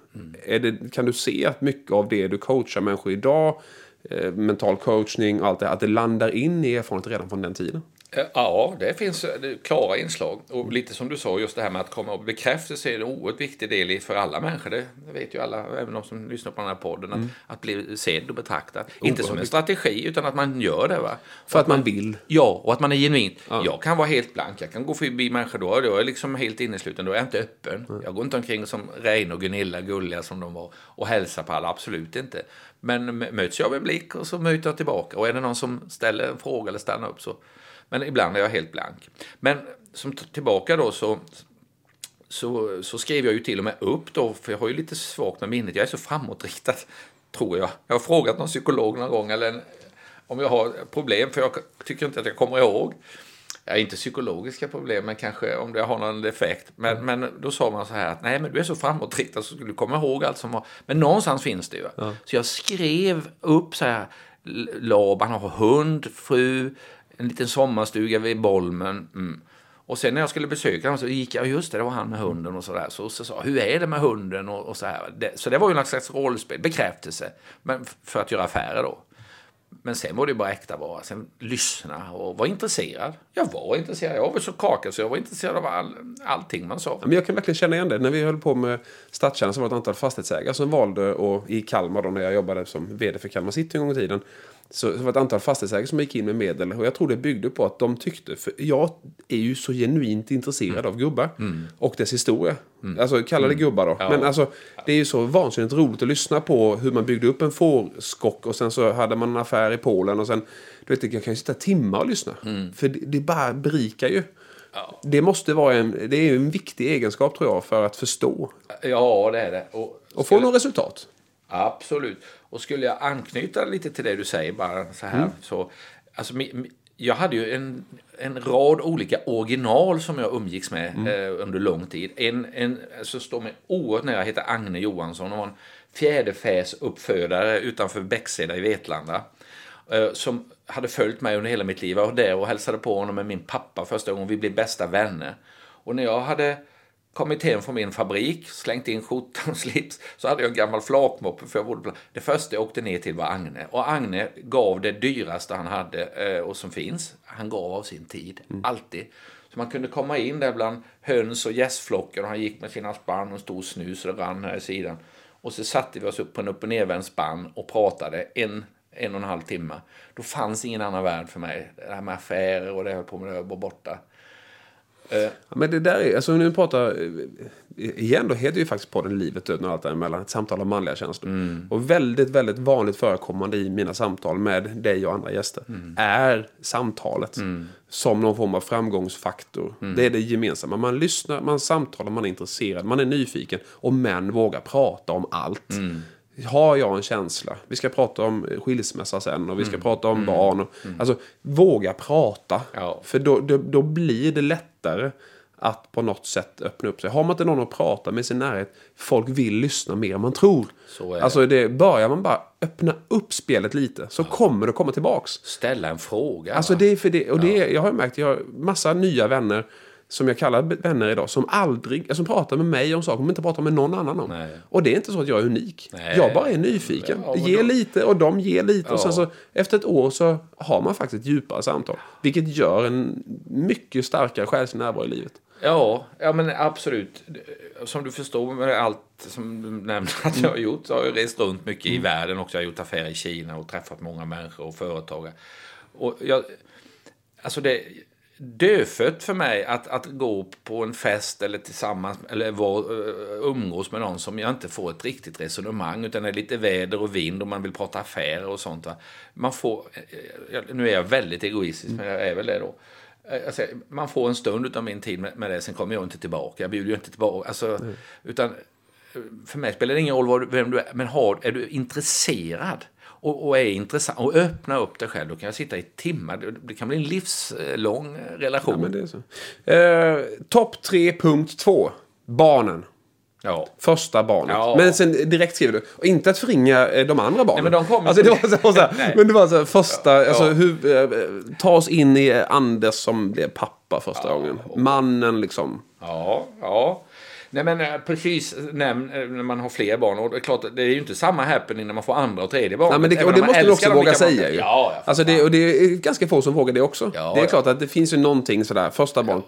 Är det, kan du se att mycket av det du coachar människor idag eh, mental coachning och allt det, att det landar in i erfarenhet redan från den tiden? Eh, Ja, det finns eh, klara inslag. Och lite som du sa, just det här med att komma och bekräftelse är en oerhört viktig del för alla människor. Det vet ju alla, även de som lyssnar på den här podden. Att, att bli sedd och betraktad. Inte som en strategi, utan att man gör det. Va? För att man vill. Ja, och att man är genuin. Jag kan vara helt blank. Jag kan gå förbi människor då. Då är jag liksom helt innesluten. Då är jag inte öppen. Jag går inte omkring som Reine och Gunilla, gulliga som de var, och hälsar på alla. Absolut inte. Men möts jag en blick och så möter jag tillbaka. Och är det någon som ställer en fråga eller stannar upp så... Men ibland är jag helt blank. Men som tillbaka då så så, så skrev jag ju till och med upp då, för jag har ju lite svagt med minnet. Jag är så framåtriktad, tror jag. Jag har frågat någon psykolog någon gång eller en, om jag har problem, för jag tycker inte att jag kommer ihåg. Ja, inte psykologiska problem, men kanske om jag har någon defekt. Men, men då sa man så här att nej, men du är så framåtriktad så skulle du komma ihåg allt som var. Men någonstans finns det ju. Så jag skrev upp så här, Laban har hund, fru, en liten sommarstuga vid Bolmen. Mm. Och sen när jag skulle besöka honom så gick jag, just det, det var han med hunden och sådär. Så, så sa hur är det med hunden och, och så här. Det, så det var ju någon slags rollspel, bekräftelse. Men för att göra affärer då. Men sen var det ju bara äkta vara. Sen lyssna och vara intresserad. Jag var intresserad. Jag var så kakad så jag var intresserad av all, allting man sa. Men jag kan verkligen känna igen det. När vi höll på med stadskärnan så var det ett antal fastighetsägare som valde, och i Kalmar då när jag jobbade som vd för Kalmar City en gång i tiden. Så, så var det ett antal fastighetsägare som gick in med medel. Och jag tror det byggde på att de tyckte, för jag är ju så genuint intresserad av gubbar. Och dess historia. Alltså kalla det gubbar då. Men alltså det är ju så vansinnigt roligt att lyssna på hur man byggde upp en fårskock. Och sen så hade man en affär i Polen. Och sen, du vet, jag kan ju sitta timmar och lyssna. För det, det bara berikar ju. Det måste vara en, det är en viktig egenskap tror jag för att förstå. Ja, det är det. Och, Och få något resultat. Absolut. Och skulle jag anknyta lite till det du säger bara så här. Så, alltså, jag hade ju en, en rad olika original som jag umgicks med eh, under lång tid. En, en som står mig oerhört nära heter Agne Johansson och var en fjäderfäsuppfödare utanför Bäckseda i Vetlanda. Eh, som hade följt mig under hela mitt liv. Jag var där och hälsade på honom med min pappa första gången. Vi blev bästa vänner. Och när jag hade kommit hem från min fabrik, slängt in skjortan och slips, så hade jag en gammal flakmoppe för jag bodde på Det första jag åkte ner till var Agne. Och Agne gav det dyraste han hade eh, och som finns. Han gav av sin tid. Alltid. Så man kunde komma in där bland höns och gässflockar och han gick med sina spann och stor snus och det rann här i sidan. Och så satte vi oss upp på en upp och nervänd spann och pratade en, en och en halv timme. Då fanns ingen annan värld för mig. Det här med affärer och det jag höll på med det var borta. Ja, men det där är, alltså nu pratar, eh, igen då heter ju faktiskt podden Livet, döden och allt däremellan. Ett samtal om manliga känslor. Och väldigt, väldigt vanligt förekommande i mina samtal med dig och andra gäster är samtalet. Som någon form av framgångsfaktor. Det är det gemensamma. Man lyssnar, man samtalar, man är intresserad, man är nyfiken. Och män vågar prata om allt. Har jag en känsla? Vi ska prata om skilsmässa sen och vi ska prata om barn. Och, Alltså, våga prata. Ja. För då, då, då blir det lättare att på något sätt öppna upp sig. Har man inte någon att prata med i sin närhet, folk vill lyssna mer än man tror. Så är det. alltså det, börjar man bara öppna upp spelet lite så kommer det komma tillbaks. Ställa en fråga. Alltså det för det, och det är, jag har märkt, jag har massa nya vänner som jag kallar vänner idag, som aldrig, som pratar med mig om saker de inte pratar med någon annan om. Nej. Och det är inte så att jag är unik. Nej. Jag bara är nyfiken. Ja, men Ge då- lite och de ger lite. Och sen Ja. så efter ett år så har man faktiskt ett djupare samtal. Vilket gör en mycket starkare själslig närvaro i livet. Ja, ja men absolut. Som du förstår med allt som du nämnde att jag har gjort så har jag rest runt mycket i världen också. Jag har gjort affärer i Kina och träffat många människor och företagare. Och jag, alltså det dödfött för mig att, att gå på en fest eller tillsammans eller var, umgås med någon som jag inte får ett riktigt resonemang utan det är lite väder och vind och man vill prata affärer och sånt. Va? Man får, nu är jag väldigt egoistisk men jag är väl det då. Alltså, man får en stund av min tid med, med det, sen kommer jag inte tillbaka. Jag bjuder ju inte tillbaka. Alltså, mm. Utan för mig spelar det ingen roll vem du är, men har, är du intresserad och, och, är intressant och öppna upp dig själv, då kan jag sitta i timmar. Det kan bli en livslång relation. Ja, men det är så. Eh, Topp 3.2. Barnen. Ja. Första barnet. Ja. Men sen direkt skriver du, och inte att förringa eh, de andra barnen. Nej, men de kommer alltså, det var så, så här, Men det var så här, första, ja. alltså hur, eh, ta oss in i Anders som blev pappa första gången. Mannen liksom. Ja, ja. Nej men eh, precis, när, när man har fler barn. Och det är klart, det är ju inte samma happening när man får andra och tredje barn. Nej, men det, och det måste du också våga säga ju. Ja, alltså det, och det är ganska få som vågar det också. Ja, det är ja. klart att det finns ju någonting sådär, första barn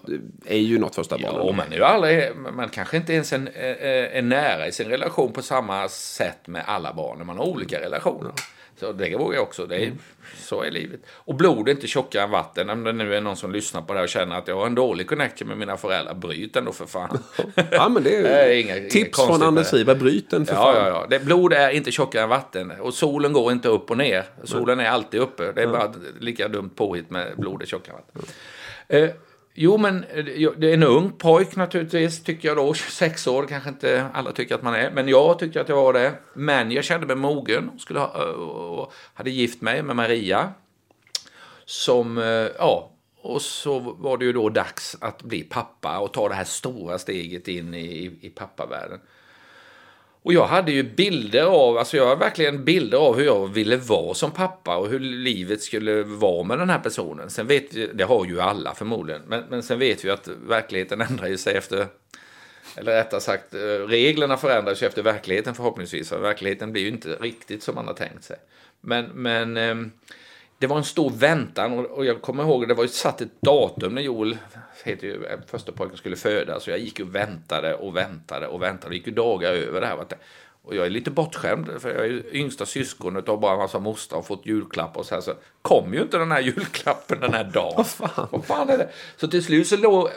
är ju något första barn. Ja, man är ju aldrig, man kanske inte ens är, är, är nära i sin relation på samma sätt med alla barn. När man har olika relationer. Så det vågar jag också. Det är, mm. Så är livet. Och blod är inte tjockare än vatten. Om det nu är någon som lyssnar på det här och känner att jag har en dålig connection med mina föräldrar, bryt den då för fan. ja, men det är, det är inga, tips inga från Anders Wiberg, bryt den för ja, fan. Ja, ja. Det, blod är inte tjockare än vatten. Och solen går inte upp och ner. Solen är alltid uppe. Det är bara lika dumt påhitt med blod är tjockare än vatten. Mm. Eh, Jo, men eh, det är en ung pojk naturligtvis, tycker jag då. 26 år, kanske inte alla tycker att man är. Men jag tyckte att jag var det. Men jag kände mig mogen skulle ha, eh, och hade gift mig med Maria. Som, eh, ja, och så var det ju då dags att bli pappa och ta det här stora steget in i, i pappavärlden. Och jag hade ju bilder av, alltså jag har verkligen bilder av hur jag ville vara som pappa och hur livet skulle vara med den här personen. Sen vet vi, det har ju alla förmodligen, men, men sen vet vi att verkligheten ändrar ju sig efter, eller rättare sagt, eh, reglerna förändras ju efter verkligheten förhoppningsvis. för verkligheten blir ju inte riktigt som man har tänkt sig. Men, men ehm, det var en stor väntan och, jag kommer ihåg, det var ju satt ett datum när Joel, heter ju, eh, första pojken, skulle födas. Så jag gick och väntade och väntade och väntade. Det gick ju dagar över det här. Och jag är lite bortskämd, för jag är yngsta syskonet och bara en massa mostrar och fått julklappar och så här. Så kom ju inte den här julklappen den här dagen. Vad fan? Vad fan är det? Så till slut så låg,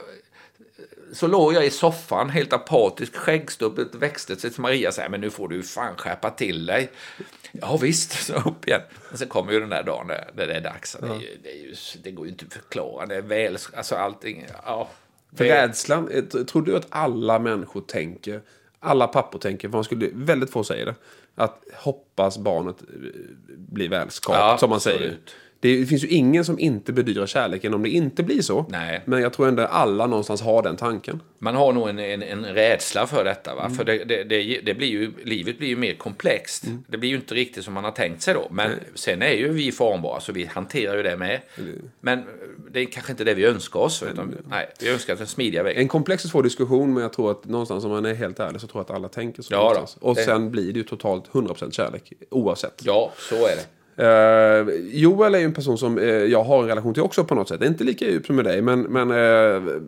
så låg jag i soffan helt apatisk, skäggstubbet växte sig till Maria säger men nu får du fan skärpa till dig. Ja visst, så upp igen. Men sen kommer ju den där dagen där, det är dags. Ja. Det, är ju, det, är ju, det, går ju inte att förklara. Det är väl, alltså allting, ja. För rädslan, tror du att alla människor tänker, alla pappor tänker, för man skulle, väldigt få säger det, att hoppas barnet blir välskapt, ja, som man säger. Absolut. Det finns ju ingen som inte bedyrar kärleken om det inte blir så. Nej. Men jag tror ändå alla någonstans har den tanken. Man har nog en, en, en rädsla för detta. Va? Mm. För det, det, det, det, blir ju, livet blir ju mer komplext. Mm. Det blir ju inte riktigt som man har tänkt sig då. Men Nej. sen är ju vi formbara så vi hanterar ju det med. Mm. Men det är kanske inte det vi önskar oss. Utan, nej, vi önskar en smidiga väg. En komplex och svår diskussion men jag tror att någonstans om man är helt ärlig så tror jag att alla tänker så. Ja, och sen blir det ju totalt 100% kärlek oavsett. Ja, så är det. Uh, Joel är ju en person som uh, jag har en relation till också på något sätt. Inte lika djupt som med dig. Men, men uh,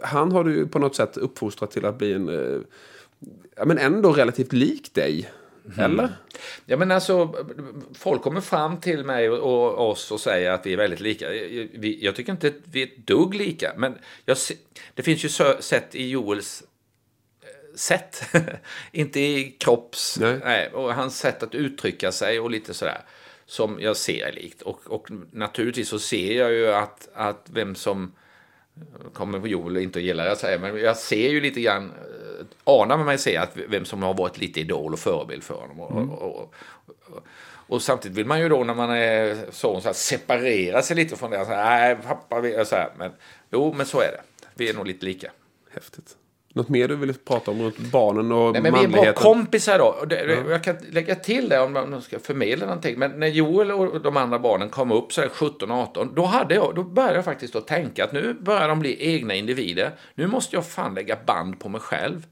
han har du på något sätt uppfostrat till att bli en... Uh, ja, men ändå relativt lik dig. Mm. Eller? Ja men alltså, folk kommer fram till mig och, och oss och säger att vi är väldigt lika. Vi, jag tycker inte att vi är ett dugg lika. Men jag, det finns ju sätt i Joels sätt. inte i kropps... Nej. nej. och hans sätt att uttrycka sig och lite sådär som jag ser likt. Och, och naturligtvis så ser jag ju att, att vem som kommer på Joel inte att gilla det jag säger, men jag ser ju lite grann, eh, anar med mig se att vem som har varit lite idol och förebild för honom. Och, mm. och, och, och, samtidigt vill man ju då när man är son så här, separera sig lite från det. Så här, Nej, pappa vill, så här, men jo, men så är det. Vi är nog lite lika. Häftigt. Något mer du vill prata om runt barnen och Nej, men manligheten? Vi är bra kompisar då. Det, ja. Jag kan lägga till det om man ska förmedla någonting. Men när Joel och de andra barnen kom upp så 17-18, då, hade jag, då började jag faktiskt att tänka att nu börjar de bli egna individer. Nu måste jag fan lägga band på mig själv.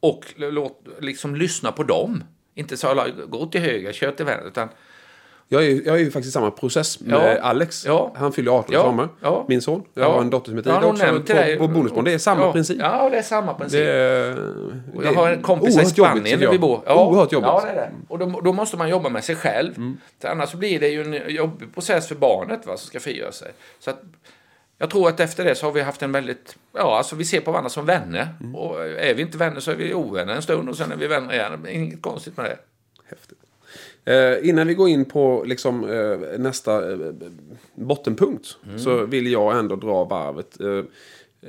Och låt, liksom lyssna på dem. Inte så gå till höger, kör till vänster. Utan Jag är, jag är ju faktiskt i samma process med Ja. Alex. Ja. Han fyller 18 i Ja. sommar. Ja. Min son. Jag Ja. har en dotter som heter Ja, Ida också på, på bonusbarn. Det är samma ja. princip. Ja, det är samma princip. Det är, jag har en kompis i Spanien där jag. vi bor. Oerhört jobbigt. Ja, det är det. Och då, då måste man jobba med sig själv. För annars blir det ju en jobbig process för barnet va, som ska frigöra sig. Så att, jag tror att efter det så har vi haft en väldigt... Ja, alltså vi ser på varandra som vänner. Och är vi inte vänner så är vi ovänner en stund och sen är vi vänner igen. Inget konstigt med det. Häftigt. Eh, innan vi går in på liksom, eh, nästa eh, bottenpunkt Mm. så vill jag ändå dra varvet eh,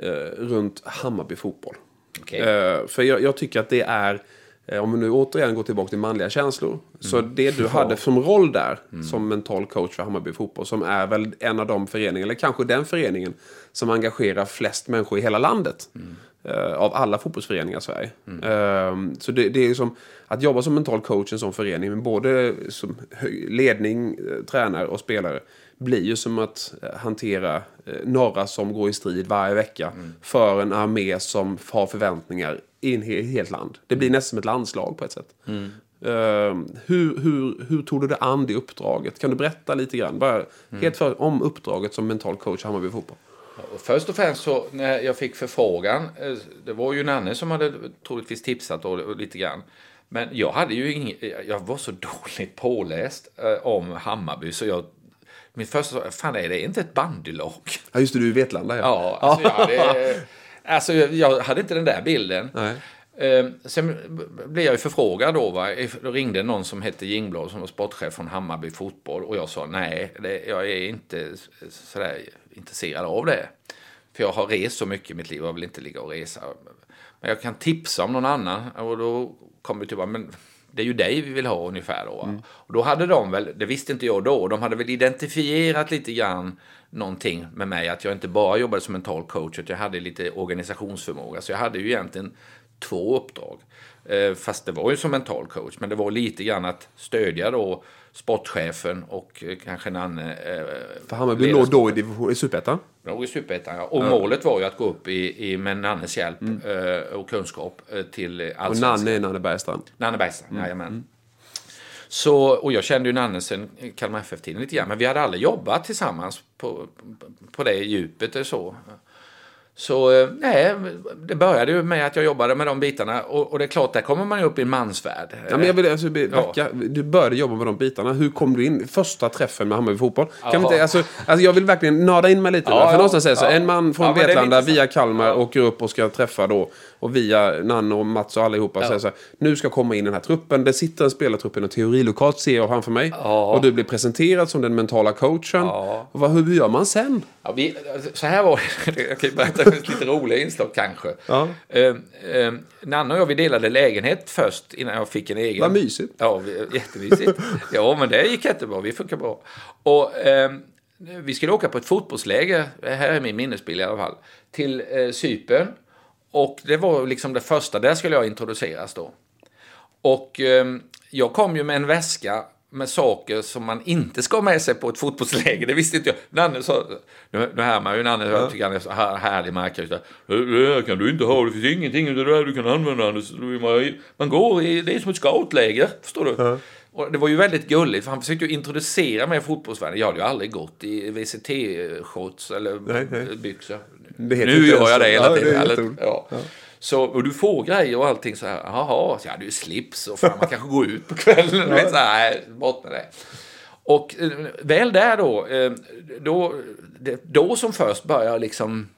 eh, runt Hammarby fotboll. Okej. Eh, för jag, jag tycker att det är, om vi nu återigen går tillbaka till manliga känslor. Så Mm. det du hade som roll där, som mental coach för Hammarby fotboll, som är väl en av de föreningar, eller kanske den föreningen, som engagerar flest människor i hela landet. Mm. av alla fotbollsföreningar i Sverige. Eh, så det, det är som att jobba som mental coach i en sån förening, med både som ledning, eh, tränare och spelare, blir ju som att eh, hantera eh, några som går i strid varje vecka för en armé som har förväntningar i en he- helt land. Det blir nästan som ett landslag på ett sätt. Eh, hur, hur, hur tog du det an det uppdraget? Kan du berätta lite grann? Bara helt för, om uppdraget som mental coach i Hammarby Fotboll. Först och främst så när jag fick förfrågan, det var ju Nanne som hade troligtvis tipsat och, och lite grann. Men jag hade ju ingen, jag var så dåligt påläst eh, om Hammarby så jag, min första fan är det inte ett bandylag? Ja, just det, du är i Vetlanda. Ja, alltså jag hade, alltså jag hade inte den där bilden. Nej. Eh, sen blev jag ju förfrågad då. Va? Då ringde någon som hette Jingblad som var sportchef från Hammarby Fotboll. Och jag sa nej, det, jag är inte sådär intresserad av det. För jag har rest så mycket i mitt liv jag vill inte ligga och resa. Men jag kan tipsa om någon annan. Och då kom det till men det är ju dig vi vill ha ungefär då. va? Och då hade de väl, det visste inte jag då, de hade väl identifierat lite grann någonting med mig. Att jag inte bara jobbade som mental coach, utan jag hade lite organisationsförmåga. Så jag hade ju egentligen två uppdrag. Eh, fast det var ju som mental coach, men det var lite grann att stödja då sportchefen och eh, kanske Nanne. Eh, För Hammarby låg då i i Superettan. Låg i Superettan, ja. Och målet var ju att gå upp i, i med Nannes hjälp eh, och kunskap eh, till eh, Och allsvenskan. Nanne är Nanne Bergstrand. Nanne Bergstrand, jajamän. Så, och jag kände ju Nanne sen Kalmar FF-tiden lite grann, men vi hade aldrig jobbat tillsammans på, på det djupet och så. Så eh, nej, det började ju med att jag jobbade med de bitarna och, och det är klart, där kommer man ju upp i en mansvärld. Ja, men jag vill alltså, backa. Du började jobba med de bitarna. Hur kom du in? Första träffen med Hammarby Fotboll. Kan inte, alltså, alltså, jag vill verkligen nörda in mig lite. Ja, där. För ja, någonstans är så. ja. En man från Ja, Vetlanda via Kalmar Ja. åker upp och ska träffa då. Och via Nanne och Mats och allihopa säger så här. Nu ska jag komma in i den här truppen. Det sitter en spelartrupp i något teorilokalt ser jag framför mig. Ja. Och du blir presenterad som den mentala coachen. Ja. Och vad, hur gör man sen? Ja, vi, så här var det. Jag kan ju berätta ett lite roliga inslag kanske. Ja. Eh, eh, Nanne och jag vi delade lägenhet först innan jag fick en egen. Vad mysigt. Ja, vi- jättemysigt. ja, men det gick jättebra. Vi funkar bra. Och eh, vi skulle åka på ett fotbollsläger, här är min minnesbild i alla fall, till eh, Cypern. Och det var liksom det första, där skulle jag introduceras då. Och eh, jag kom ju med en väska med saker som man inte ska ha med sig på ett fotbollsläger. Det visste inte jag. Nanne sa, nu, nu härmar ju Nanne, jag tycker han är så här, härlig märkare. Det kan du inte ha, det finns ingenting det där du kan använda. Anders. Man, går i, det är som ett scoutläger, förstår du. Och det var ju väldigt gulligt, för han försökte ju introducera mig i fotbollsvärlden. Jag hade ju aldrig gått i VCT-shorts eller Nej, nej. byxor. Nu gör jag det hela Ja, det är ja. Så, och du får grejer och allting så här. Jaha, så jag hade ju slips och fan, man kanske går ut på kvällen. ja. så här, nej, bort med det. Och eh, väl där då, eh, då, det, då som först börjar liksom,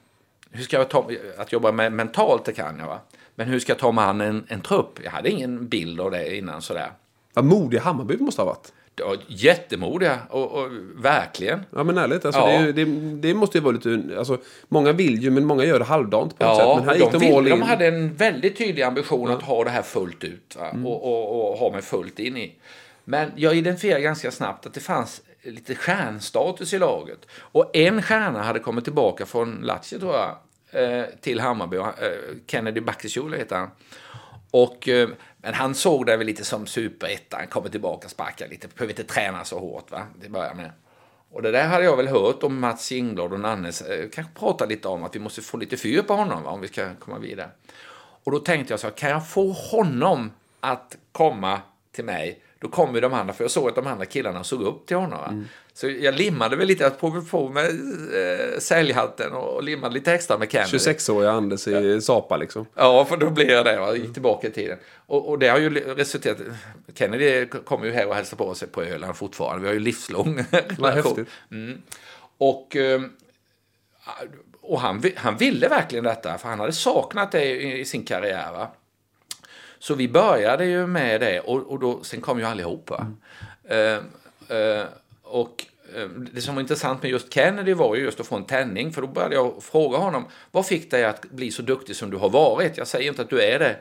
hur ska jag ta, att jobba med mentalt det kan jag va. Men hur ska jag ta mig an en, en trupp? Jag hade ingen bild av det innan sådär. Vad modig Hammarby måste ha varit. Var jättemodiga och, och verkligen. Ja men ärligt, alltså, Ja. det, det, det måste ju vara lite... Alltså, många vill ju, men många gör det halvdant på något sätt. Men här gick de, de, vill, de hade en väldigt tydlig ambition att ha det här fullt ut va? Och, och, och ha mig fullt in i. Men jag identifierade ganska snabbt att det fanns lite stjärnstatus i laget. Och en stjärna hade kommit tillbaka från Lazio tror jag, eh, till Hammarby. Eh, Kennedy Bakircioglu heter han. Och, eh, men han såg det väl lite som superettan, kommer tillbaka, sparkar lite, behöver inte träna så hårt va, det börjar med. Och det där hade jag väl hört om Mats Jingblad och Nannes, eh, kanske prata lite om att vi måste få lite fyr på honom va, om vi ska komma vidare. Och då tänkte jag så här, kan jag få honom att komma till mig, då kommer de andra, för jag såg att de andra killarna såg upp till honom. Va? Mm. Så jag limmade väl lite, jag på, på med eh, säljhalten och limmade lite extra med Kennedy. 26-åriga Anders i Sapa liksom. Ja, för då blev jag det. Va? Gick tillbaka i tiden. Och, och det har ju resulterat... Kennedy kommer ju här och hälsar på oss på Öland fortfarande. Vi har ju livslång relation. Mm. Och, eh, och han, han ville verkligen detta, för han hade saknat det i, i sin karriär. Va? Så vi började ju med det och, och då, sen kom ju allihopa. Eh, eh, och eh, det som var intressant med just Kennedy var ju just att få en tändning. För då började jag fråga honom, vad fick dig att bli så duktig som du har varit? Jag säger inte att du är det.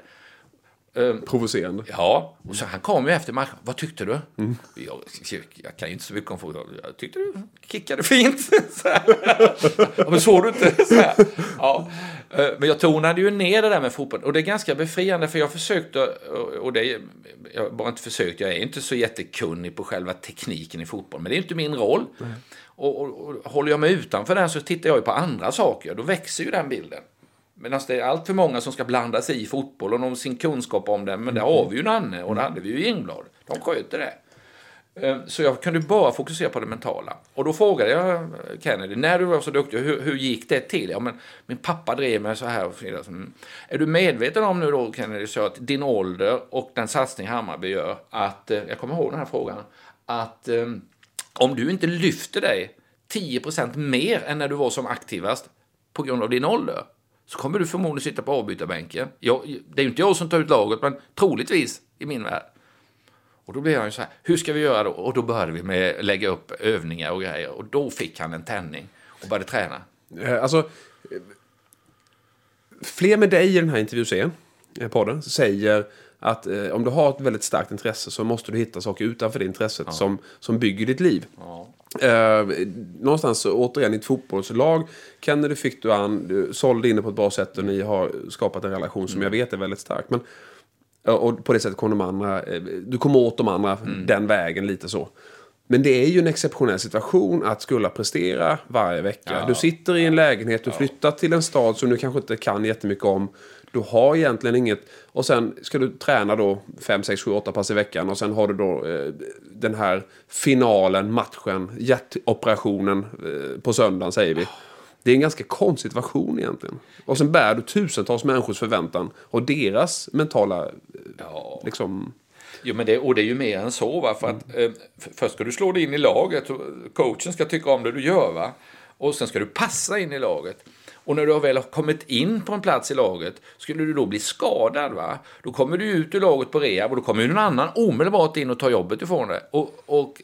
Provocerande. Ja, och så han kom ju efter matchen. Vad tyckte du? Jag, jag kan ju inte så mycket om fotboll. Jag tyckte du kickade fint. Så. Ja, men såg du inte? Så. Ja. Eh, Men jag tonade ju ner det där med fotboll. Och det är ganska befriande för jag försökte, och det, jag bara inte försökt, jag är inte så jättekunnig på själva tekniken i fotboll. Men det är inte min roll. Och, och, och håller jag mig utanför den så tittar jag ju på andra saker. Då växer ju den bilden. Medan det är allt för många som ska blanda sig i fotboll och sin kunskap om det. Men det har vi ju Nanne och det hade vi ju Ingblad. De sköter det. Eh, Så jag kunde bara fokusera på det mentala. Och då frågade jag Kennedy, när du var så duktig, hur, hur gick det till? Ja, men min pappa drev mig så här och så vidare. Mm. Är du medveten om nu då, Kennedy, så att din ålder och den satsning Hammarby gör, att, eh, jag kommer ihåg den här frågan, att eh, om du inte lyfter dig 10% mer än när du var som aktivast på grund av din ålder, så kommer du förmodligen sitta på avbytarbänken. Jag, det är ju inte jag som tar ut laget, men troligtvis i min värld. Och då blev han ju så här, hur ska vi göra då? Och då började vi med att lägga upp övningar och grejer. Och då fick han en tändning och började träna. Eh, Alltså, eh, fler med dig i den här intervjuserien, eh, podden, säger att eh, om du har ett väldigt starkt intresse så måste du hitta saker utanför det intresset som, som bygger ditt liv. Eh, någonstans återigen i ett fotbollslag, Kennedy fick du an, du sålde in det på ett bra sätt och ni har skapat en relation som jag vet är väldigt stark. Men, ja, och på det sättet kom de andra, eh, du kom åt de andra den vägen lite så. Men det är ju en exceptionell situation att skulle prestera varje vecka. Ja. Du sitter i en lägenhet, du flyttar till en stad som du kanske inte kan jättemycket om. Du har egentligen inget... Och sen ska du träna då 5, 6, 7, 8 pass i veckan. Och sen har du då eh, den här finalen, matchen, hjärtoperationen eh, på söndagen säger vi. Det är en ganska konstig situation egentligen. Och sen bär du tusentals människors förväntan och deras mentala... eh, Ja. Liksom, Jo, men det, och det är ju mer än så. Va? För att, eh, f- först ska du slå dig in i laget. Och coachen ska tycka om det du gör. Va? Och sen ska du passa in i laget. Och när du väl har kommit in på en plats i laget, skulle du då bli skadad, va? då kommer du ut ur laget på rehab och då kommer någon annan omedelbart in och tar jobbet ifrån dig. Och, och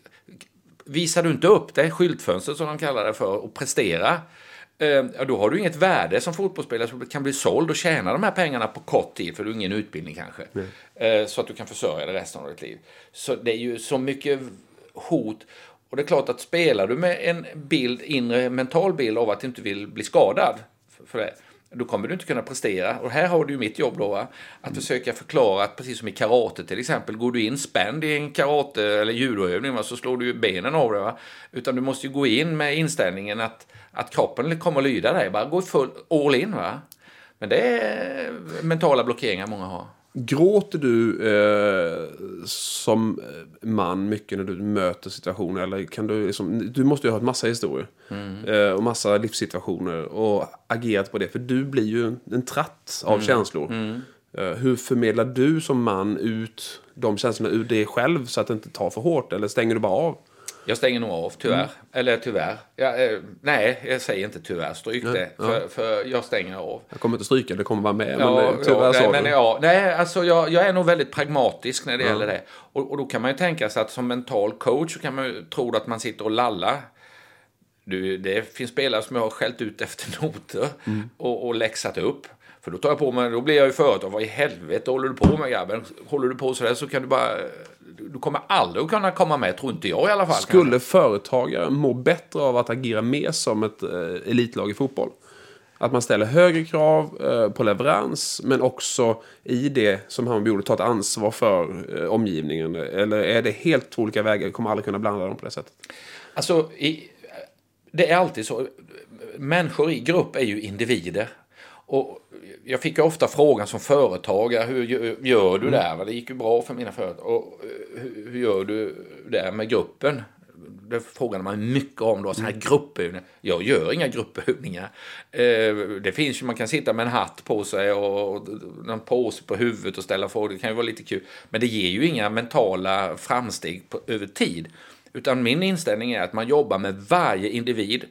visar du inte upp det, skyltfönstret som de kallar det för, och prestera, eh, då har du inget värde som fotbollsspelare som kan bli såld och tjäna de här pengarna på kort tid, för du har ingen utbildning kanske. Eh, så att du kan försörja dig resten av ditt liv. Så det är ju så mycket hot. Och det är klart att spelar du med en bild, inre mental bild av att du inte vill bli skadad, för- det, då kommer du inte kunna prestera. Och här har du ju mitt jobb då, va? att försöka förklara att precis som i karate till exempel, går du in spänd i en karate eller judoövning va, så slår du ju benen av dig. Va? Utan du måste ju gå in med inställningen att, att kroppen kommer att lyda dig. Bara gå full all in. Va? Men det är mentala blockeringar många har. Gråter du eh, som man mycket när du möter situationer? Eller kan du, liksom, du måste ju ha hört massa historier. Eh, och massa livssituationer. Och agerat på det. För du blir ju en, en tratt av känslor. Eh, hur förmedlar du som man ut de känslorna ur dig själv så att det inte tar för hårt? Eller stänger du bara av? Jag stänger nog av, tyvärr. Eller tyvärr. Jag, eh, nej, jag säger inte tyvärr. Stryk det. För, för jag stänger av. Jag kommer inte stryka, det kommer vara med. Ja, men tyvärr ja, sa nej, du. men ja, nej, alltså jag, jag är nog väldigt pragmatisk när det gäller det. Och, och då kan man ju tänka sig att som mental coach så kan man ju tro att man sitter och lallar. Du, det finns spelare som jag har skällt ut efter noter och, och läxat upp. För då tar jag på mig, då blir jag ju företag. Vad i helvete håller du på med grabben? Håller du på sådär så kan du bara... Du kommer aldrig att kunna komma med, tror inte jag i alla fall. Skulle företagare må bättre av att agera mer som ett eh, elitlag i fotboll? Att man ställer högre krav eh, på leverans, men också i det som Hammarby gjorde, ta ett ansvar för eh, omgivningen. Eller är det helt två olika vägar? Vi kommer aldrig kunna blanda dem på det sättet. Alltså, i, det är alltid så. Människor i grupp är ju individer. Och jag fick ofta frågan som företagare, hur gö- gör du där? Va? Det gick ju bra för mina företag. Och hur, hur gör du det med gruppen? Det frågar man mycket om då, sådana här gruppövningar. Jag gör inga gruppövningar. Eh, det finns ju, man kan sitta med en hatt på sig och en påse på huvudet och ställa frågor. Det kan ju vara lite kul. Men det ger ju inga mentala framsteg på, över tid. Utan min inställning är att man jobbar med varje individ.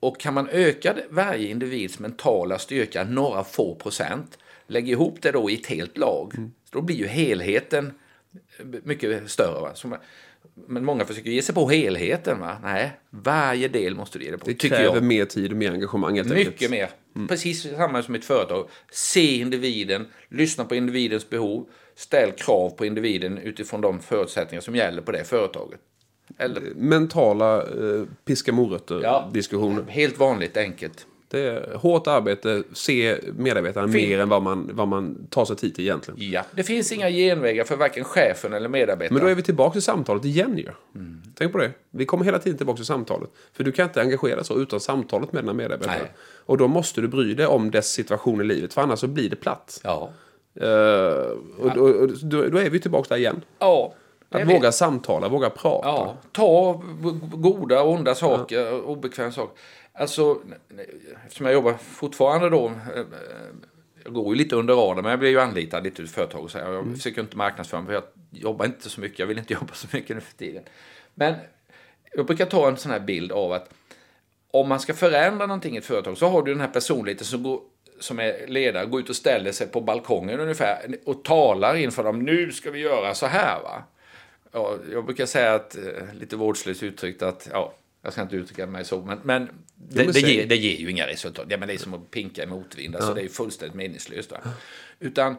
Och kan man öka varje individs mentala styrka några få procent, lägg ihop det då i ett helt lag, mm. då blir ju helheten mycket större. Va? Som, men många försöker ge sig på helheten. Va? Nej, varje del måste du ge dig på. Det kräver jag. mer tid och mer engagemang. Helt Mycket enkelt. mer. Mm. Precis samma som ett företag. Se individen, lyssna på individens behov, ställ krav på individen utifrån de förutsättningar som gäller på det företaget. Eller... Mentala eh, piska morötter-diskussioner. Ja, helt vanligt enkelt. Det är hårt arbete, se medarbetarna fin. mer än vad man, vad man tar sig tid till egentligen. Ja, det finns inga genvägar för varken chefen eller medarbetaren. Men då är vi tillbaka till samtalet igen ju. Mm. Tänk på det. Vi kommer hela tiden tillbaka till samtalet. För du kan inte engagera så utan samtalet med dina medarbetare. Nej. Och då måste du bry dig om dess situation i livet, för annars så blir det platt. Ja. Uh, och, och, och då, då, är vi tillbaka där igen. Ja. Att våga vet. samtala, våga prata. Ja, ta goda och onda saker, ja. obekväma saker. Alltså, eftersom jag jobbar fortfarande då, eh, jag går ju lite under radarn, men jag blir ju anlitad lite ur företag och så Jag mm. försöker inte marknadsföra mig, för jag jobbar inte så mycket, jag vill inte jobba så mycket nu för tiden. Men jag brukar ta en sån här bild av att om man ska förändra någonting i ett företag så har du den här personligheten som, går, som är ledare, går ut och ställer sig på balkongen ungefär och talar inför dem. Nu ska vi göra så här va. Ja, jag brukar säga att, eh, lite vårdslöst uttryckt att ja, jag ska inte uttrycka mig så, men, men det, det, ger, det ger ju inga resultat. Ja, men det är som att pinka i motvind, alltså, ja. det är fullständigt meningslöst. Va? Utan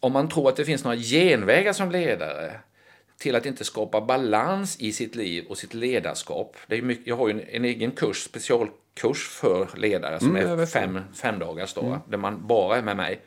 om man tror att det finns några genvägar som ledare till att inte skapa balans i sitt liv och sitt ledarskap. Det är mycket, jag har ju en, en egen kurs, specialkurs för ledare som mm, är fem, fem dagars då, mm. där man bara är med mig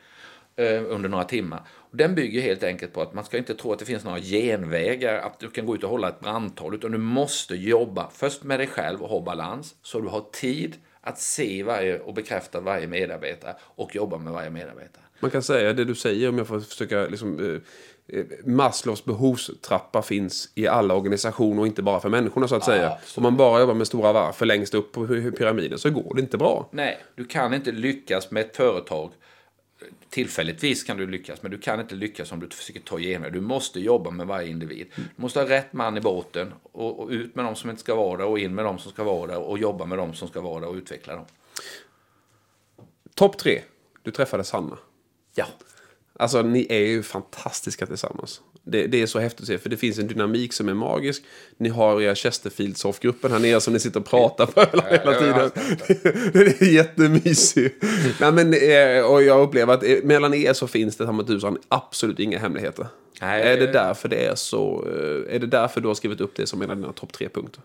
eh, under några timmar. Och den bygger helt enkelt på att man ska inte tro att det finns några genvägar, att du kan gå ut och hålla ett brandtal, utan du måste jobba först med dig själv och ha balans, så du har tid att se varje och bekräfta varje medarbetare och jobba med varje medarbetare. Man kan säga det du säger, om jag får försöka liksom, eh, eh Maslows behovstrappa finns i alla organisationer och inte bara för människorna så att säga. Absolut. Om man bara jobbar med stora varför längst upp på pyramiden så går det inte bra. Nej, du kan inte lyckas med ett företag tillfälligtvis kan du lyckas, men du kan inte lyckas om du försöker ta igenom Du måste jobba med varje individ. Du måste ha rätt man i båten och, och, ut med de som inte ska vara där och in med de som ska vara där och jobba med de som ska vara där och utveckla dem. Topp tre. Du träffade Sanna. Ja. Alltså ni är ju fantastiska tillsammans. Det, det, är så häftigt att se, för det finns en dynamik som är magisk. Ni har era Chesterfield soffgruppen här nere som ni sitter och pratar på hela, tiden. Den är jättemysig. Nej, men, eh, och jag upplever att eh, mellan er så finns det som tusan absolut inga hemligheter. Nej, är det därför det är så? Eh, är det därför du har skrivit upp det som en av dina topp tre punkter?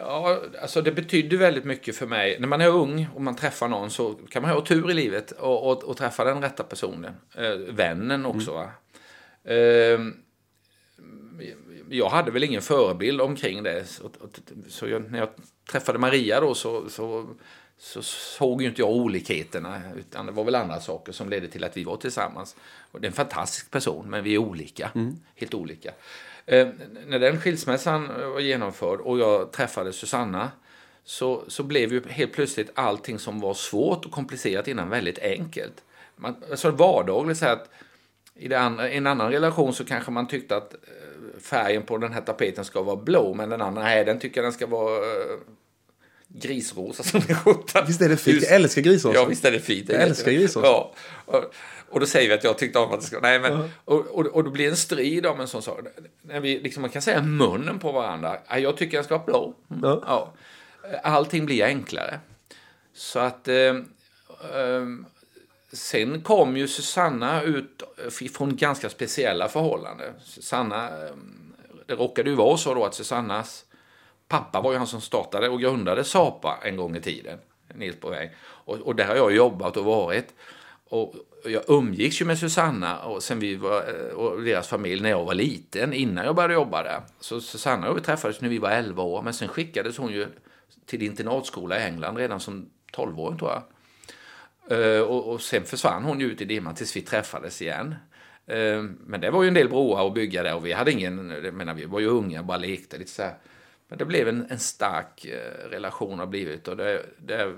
Ja, alltså det betyder väldigt mycket för mig. När man är ung och man träffar någon så kan man ha tur i livet och, och, och träffa den rätta personen. Eh, vännen också. Mm. Eh, jag hade väl ingen förebild omkring det. Så, så jag, när jag träffade Maria då så, så, så, såg ju inte jag olikheterna. Utan det var väl andra saker som ledde till att vi var tillsammans. Och det är en fantastisk person, men vi är olika. Mm. Helt olika. Eh, när den skilsmässan var genomförd och jag träffade Susanna så, så blev ju helt plötsligt allting som var svårt och komplicerat innan väldigt enkelt. Man, alltså vardagligt så att i, andra, en annan relation så kanske man tyckte att eh, färgen på den här tapeten ska vara blå, men den andra, nej, den tycker den ska vara uh, grisrosa som skjorta. Visst är det fint? Jag älskar grisrosa. Ja, visst är det fint. Jag älskar grisrosa. Ja. Och, då säger vi att jag tyckte om att det ska... Nej, men, och, och, och då blir det en strid om en sån sak. När vi, liksom, man kan säga munnen på varandra. Jag tycker den ska vara blå. Mm. Ja. Allting blir enklare. Så att... Eh, eh, sen kom ju Susanna ut från ganska speciella förhållanden. Susanna, ehm, det råkade ju vara så då att Susannas pappa var ju han som startade och grundade Sapa en gång i tiden. Nils på väg. Och, och där har jag jobbat och varit. Och jag umgicks ju med Susanna och, sen vi var, eh, och deras familj när jag var liten, innan jag började jobba där. Så Susanna och vi träffades när vi var 11 år, men sen skickades hon ju till internatskola i England redan som 12-åring tror jag. Eh, och, och, sen försvann hon ju ut i dimman tills vi träffades igen. Eh, men det var ju en del broar att bygga där och vi hade ingen, jag menar vi var ju unga och bara lekte lite så här. Men det blev en, en stark relation har blivit och det, det,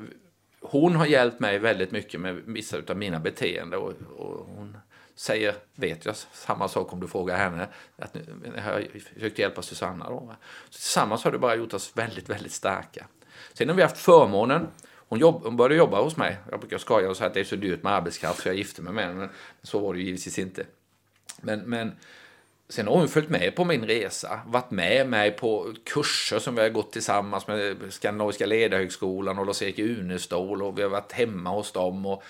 hon har hjälpt mig väldigt mycket med vissa av mina beteenden och, och hon säger, vet jag, samma sak om du frågar henne. Att nu, jag har försökt hjälpa Susanna då. Så tillsammans har det bara gjort oss väldigt, väldigt starka. Sen har vi haft förmånen, hon, jobb, hon började jobba hos mig. Jag brukar skoja och säga att det är så dyrt med arbetskraft så jag gifte mig med henne. Men så var det ju givetvis inte. Men, men sen har hon följt med på min resa. Varit med mig på kurser som vi har gått tillsammans med Skandinaviska ledarhögskolan och Lars-Erik Unestål och vi har varit hemma hos dem och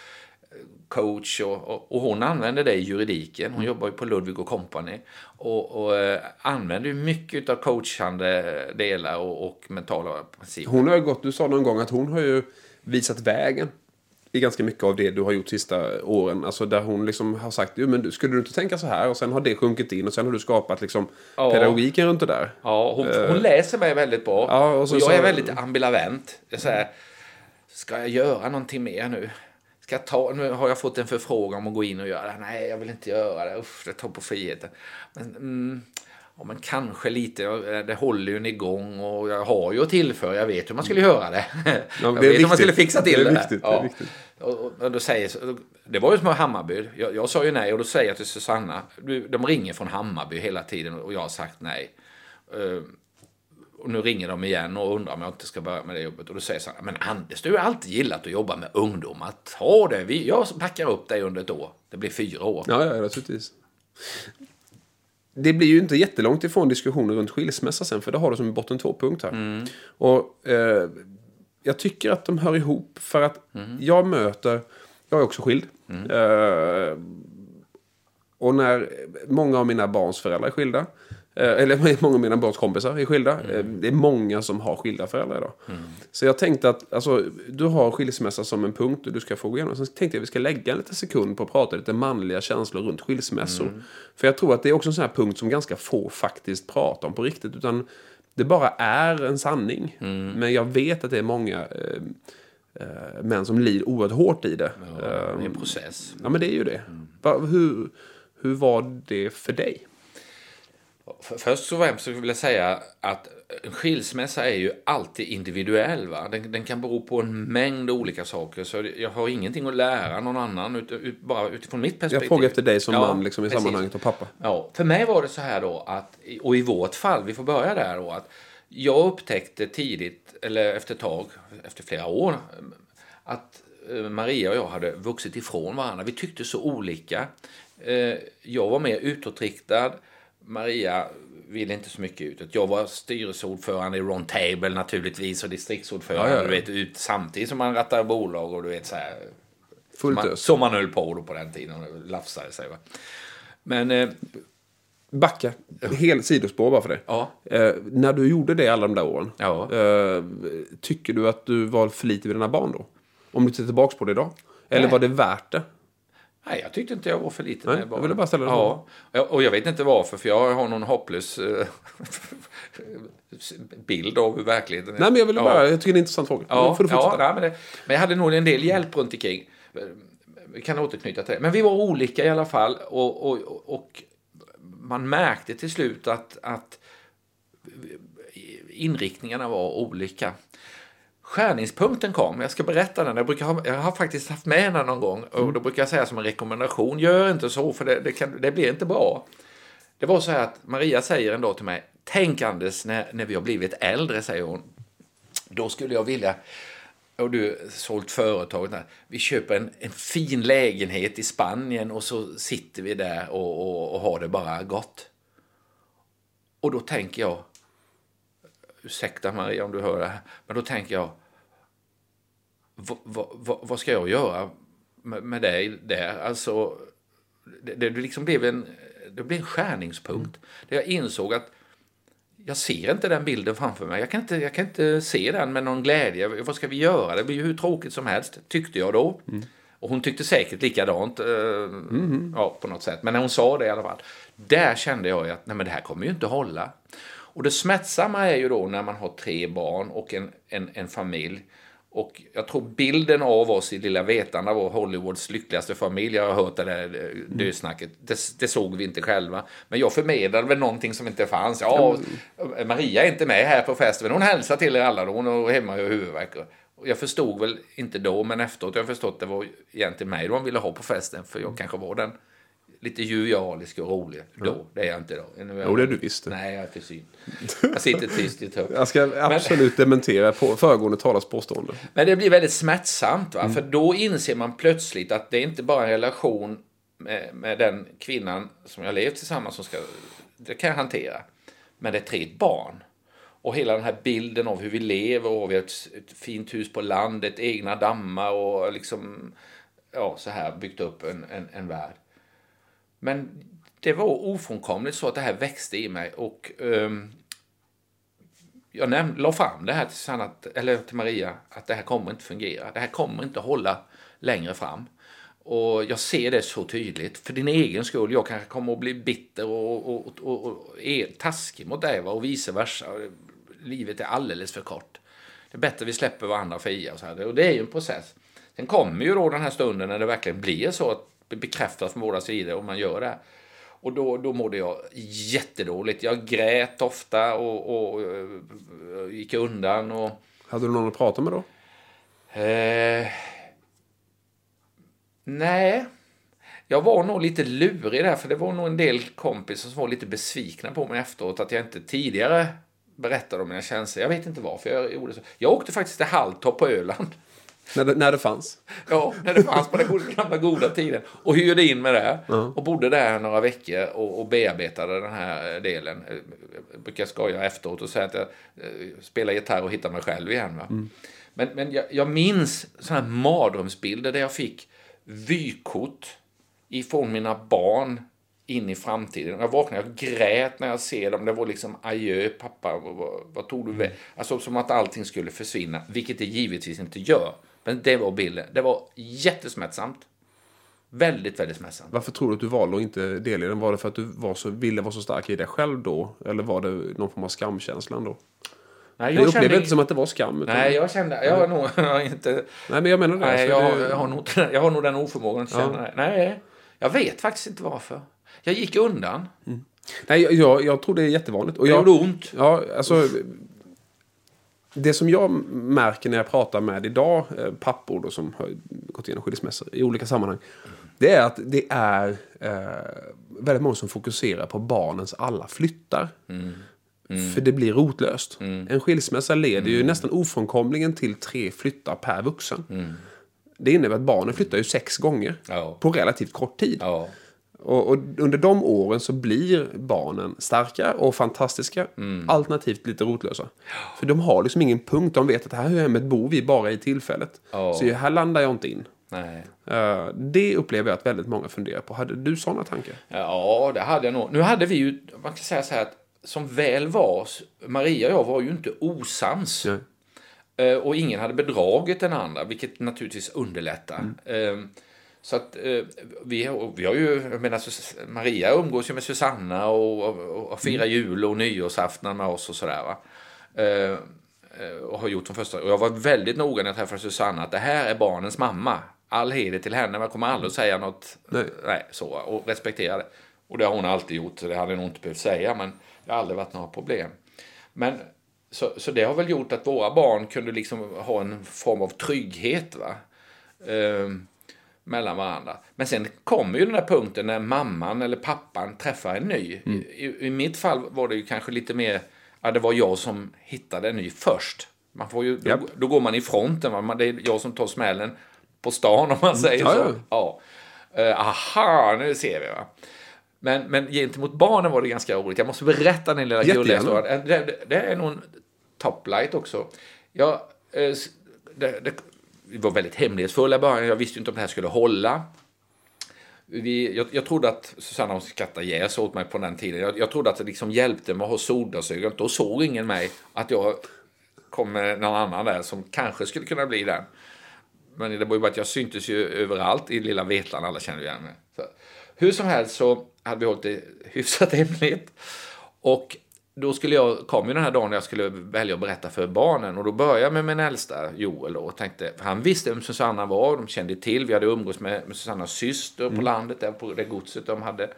eh, coach och, och, och hon använder det i juridiken. Hon jobbar ju på Ludvig och Company och, och eh, använder mycket av coachande delar och, och mentala principer. Hon har ju gått, du sa någon gång att hon har ju visat vägen i ganska mycket av det du har gjort sista åren. Alltså där hon liksom har sagt, jo men skulle du inte tänka så här? Och sen har det sjunkit in och sen har du skapat liksom Ja. pedagogiken runt det där. Ja, hon, hon läser mig väldigt bra. Ja, och och jag så- är väldigt ambivalent. Jag säger, ska jag göra någonting mer nu? Ska jag ta, nu har jag fått en förfrågan om att gå in och göra det. Nej, jag vill inte göra det. Uff, det tar på friheten. Men, mm, ja, men kanske lite. Jag- Det håller ju igång och jag har ju att tillföra. Jag vet hur man skulle göra det. jag det är vet hur man skulle fixa till Det det. är viktigt, det är Ja. viktigt. Och, då säger, det var ju som Hammarby. Jag, jag sa ju nej och då säger jag till Susanna, de ringer från Hammarby hela tiden och jag har sagt nej. Eh, och nu ringer de igen och undrar om jag inte ska börja med det jobbet. Och då säger Susanna, men Anders, du har alltid gillat att jobba med ungdomar. Ta det, vi, jag backar upp dig under ett år. Det blir fyra år. Ja, ja, naturligtvis. Det blir ju inte jättelångt ifrån diskussioner runt skilsmässa sen, för det har du som en botten två-punkt här. Och eh, jag tycker att de hör ihop, för att jag möter, jag är också skild. Eh, och när många av mina barns föräldrar är skilda, eller många av mina barns kompisar är skilda, eh, det är många som har skilda föräldrar idag. Så jag tänkte att, alltså, du har skilsmässa som en punkt och du ska få gå igenom. Sen tänkte jag att vi ska lägga en liten sekund på att prata lite manliga känslor runt skilsmässor. För jag tror att det är också en sån här punkt som ganska få faktiskt pratar om på riktigt. Utan det bara är en sanning. Men jag vet att det är många eh, eh, män som lider oerhört hårt i det. Det är en process. Ja, men det är ju det. Va, hur, hur var det för dig? För- Först främst så vill jag säga att en skilsmässa är ju alltid individuell. Va? Den, den kan bero på en mängd olika saker. Så jag har ingenting att lära någon annan, ut, ut, bara utifrån mitt perspektiv. Jag frågar efter dig som Ja, man liksom, i precis. sammanhanget och pappa. Ja, för mig var det så här då att, och i vårt fall, vi får börja där då, att jag upptäckte tidigt, eller efter ett tag, efter flera år, att eh, Maria och jag hade vuxit ifrån varandra. Vi tyckte så olika. Eh, Jag var mer utåtriktad. Maria ville inte så mycket utåt. Jag var styrelseordförande i Ron Table naturligtvis och distriktsordförande. Ja, ja. Du vet, ut, samtidigt som man rattar bolag och du vet så här. Fullt man, som man höll på då på den tiden och lafsade sig. Va? Men eh, Backa. Helt sidospår bara för det. ja, Eh, när du gjorde det alla de där åren. Ja. Eh, tycker du att du var för lite med dina barn då? Om du tittar tillbaka på det idag? Eller Nej. var det värt det? Nej, jag tyckte inte jag var för liten. Nej, jag ville bara ställa Ja, och jag vet inte varför, för jag har någon hopplös eh, bild av hur verkligheten är. Nej, men jag ville Ja. bara, jag tycker det är en intressant fråga. Ja, får du ja nej, men, det, men jag hade nog en del hjälp runt omkring. Vi kan återknyta till det. Men vi var olika i alla fall. Och, och, och man märkte till slut att, att inriktningarna var olika. Skärningspunkten kom, jag ska berätta den, jag, brukar ha, jag har faktiskt haft med den någon gång och då brukar jag säga som en rekommendation, gör inte så för det, det, kan, det blir inte bra. Det var så här att Maria säger en dag till mig, tänk Anders när, när vi har blivit äldre, säger hon, då skulle jag vilja, och du sålt företaget vi köper en, en fin lägenhet i Spanien och så sitter vi där och, och, och har det bara gott. Och då tänker jag, ursäkta Maria om du hör det här, men då tänker jag, vad, vad, ska jag göra med, med dig där? Alltså, det, det liksom blev en, det blev en skärningspunkt. Där jag insåg att jag ser inte den bilden framför mig. Jag kan inte, jag kan inte se den med någon glädje. Vad ska vi göra? Det blir ju hur tråkigt som helst, tyckte jag då. Och hon tyckte säkert likadant, eh, ja, på något sätt. Men när hon sa det i alla fall, där kände jag att nej, men det här kommer ju inte hålla. Och det smärtsamma är ju då när man har tre barn och en, en, en familj Och jag tror bilden av oss i Lilla Vetlanda var Hollywoods lyckligaste familj. Jag har hört det där eh, dösnacket. Det, det såg vi inte själva. Men jag förmedlade väl någonting som inte fanns. Ja, Maria är inte med här på festen, men hon hälsar till er alla då. Hon är hemma och har huvudvärk. Jag förstod väl inte då, men efteråt jag förstått att det var egentligen mig de ville ha på festen. För jag kanske var den lite jovialisk och rolig då. Det är jag inte då. Jag- Jo, det är du visst. Nej, jag är för syn. Jag sitter tyst i ett hörn. Jag ska absolut dementera på föregående talars påstående. Men det blir väldigt smärtsamt, va? för då inser man plötsligt att det är inte bara en relation med, med den kvinnan som jag levt tillsammans som ska... Det kan jag hantera. Men det är tre barn. Och hela den här bilden av hur vi lever och vi har ett, ett fint hus på landet, egna dammar och liksom... Ja, så här byggt upp en, en, en värld. Men det var ofrånkomligt så att det här växte i mig och um, jag näm- la fram det här till, Sanna, eller till Maria, att det här kommer inte fungera. Det här kommer inte hålla längre fram. Och jag ser det så tydligt. För din egen skull. Jag kanske kommer att bli bitter och, och, och, och, och är taskig mot dig och vice versa. Livet är alldeles för kort. Det är bättre vi släpper varandra fria. Och, så här. och det är ju en process. Sen kommer ju då den här stunden när det verkligen blir så att bekräftas från båda sidor och man gör det. Och då, då mådde jag jättedåligt. Jag grät ofta och, och, och gick undan. Och, Hade du någon att prata med då? Eh, nej. Jag var nog lite lurig där, för det var nog en del kompisar som var lite besvikna på mig efteråt att jag inte tidigare berättade om mina känslor. Jag vet inte varför jag gjorde så. Jag åkte faktiskt till Halltorp på Öland. När det, när det fanns? Ja, när det fanns på den goda- gamla goda tiden. Och hyrde in med det. Och bodde där några veckor och, och bearbetade den här delen. Jag brukar skoja efteråt och säga att jag eh, spelar gitarr och hittar mig själv igen. Va? Men, men jag, jag minns sådana här mardrömsbilder där jag fick vykort ifrån mina barn in i framtiden. Jag vaknade och grät när jag ser dem. Det var liksom adjö pappa, vad, vad, tog du vägen? Alltså som att allting skulle försvinna, vilket det givetvis inte gör. Men det var bilden. Det var jättesmärtsamt. Väldigt, väldigt smärtsamt. Varför tror du att du valde att inte delge den? Var det för att du var så, ville vara så stark i dig själv då? Eller var det någon form av skamkänslan då? Nej, Jag, upplevde inte som att det var skam. Nej, jag kände... Jag har nog jag inte... Nej, men jag menar det. Nej, alltså, jag, det- jag, har nog, jag har nog den oförmågan att känna det. Nej, jag vet faktiskt inte varför. Jag gick undan. Nej, jag, jag, jag tror det är jättevanligt. Och Det jag, gjorde ont. Ja, alltså... Det som jag märker när jag pratar med idag, eh, pappor då, som har gått igenom skilsmässor i olika sammanhang. Det är att det är eh, väldigt många som fokuserar på barnens alla flyttar. För det blir rotlöst. En skilsmässa leder ju nästan ofrånkomligen till tre flyttar per vuxen. Det innebär att barnen flyttar ju sex gånger Ja. på relativt kort tid. Ja. Och, och under de åren så blir barnen starka och fantastiska. Mm. Alternativt lite rotlösa. För de har liksom ingen punkt. De vet att det här hemmet bor vi bara i tillfället. Ja. Så här landar jag inte in. Nej. Eh, det upplever jag att väldigt många funderar på. Hade du sådana tankar? Ja, det hade jag nog. Nu hade vi ju, man kan säga så här att som väl var, Maria och jag var ju inte osams. Nej. Eh, Och ingen hade bedragit den andra, vilket naturligtvis underlättar. Eh, Så att eh, vi, har- vi har ju, jag menar, Maria umgås ju med Susanna och, och, och firar jul och nyårsaftnar med oss och sådär va. Eh, eh, Och har gjort de första. Och jag var väldigt noga när jag träffade Susanna att det här är barnens mamma. All heder till henne, men jag kommer aldrig att säga något. Nej. Nej, så. Och respektera det. Och det har hon alltid gjort, så det hade nog inte behövt säga, men det har aldrig varit några problem. Men så, så det har väl gjort att våra barn kunde liksom ha en form av trygghet va? Ehm, mellan varandra. Men sen kommer ju den där punkten när mamman eller pappan träffar en ny. I, i, I mitt fall var det ju kanske lite mer, ja det var jag som hittade en ny först. Man får ju, då, Japp. då går man i fronten, va? Det är jag som tar smällen på stan om man säger Ja, så. ja. Eh, aha, nu ser vi va. Men, men gentemot barnen var det ganska roligt. Jag måste berätta den lilla gulliga historien. Det, det, det är nog en toplight också. Jag, eh, det, det, vi var väldigt hemlighetsfulla i början. Jag visste ju inte om det här skulle hålla. Vi, jag, jag trodde att Susanna hon skrattade ihjäl sig åt mig på den tiden. Jag, jag trodde att det liksom hjälpte mig att ha solglasögon. Då såg ingen mig att jag kom med någon annan där som kanske skulle kunna bli den. Men det var ju bara att jag syntes ju överallt i lilla Vetlanda, alla kände igen mig. Så, hur som helst så hade vi hållit det hyfsat hemligt. Och då skulle jag, kom ju den här dagen när jag skulle välja att berätta för barnen och då började jag med min äldsta Joel och tänkte, för han visste vem Susanna var, de kände till, vi hade umgås med, med Susannas syster på landet, där på det godset de hade.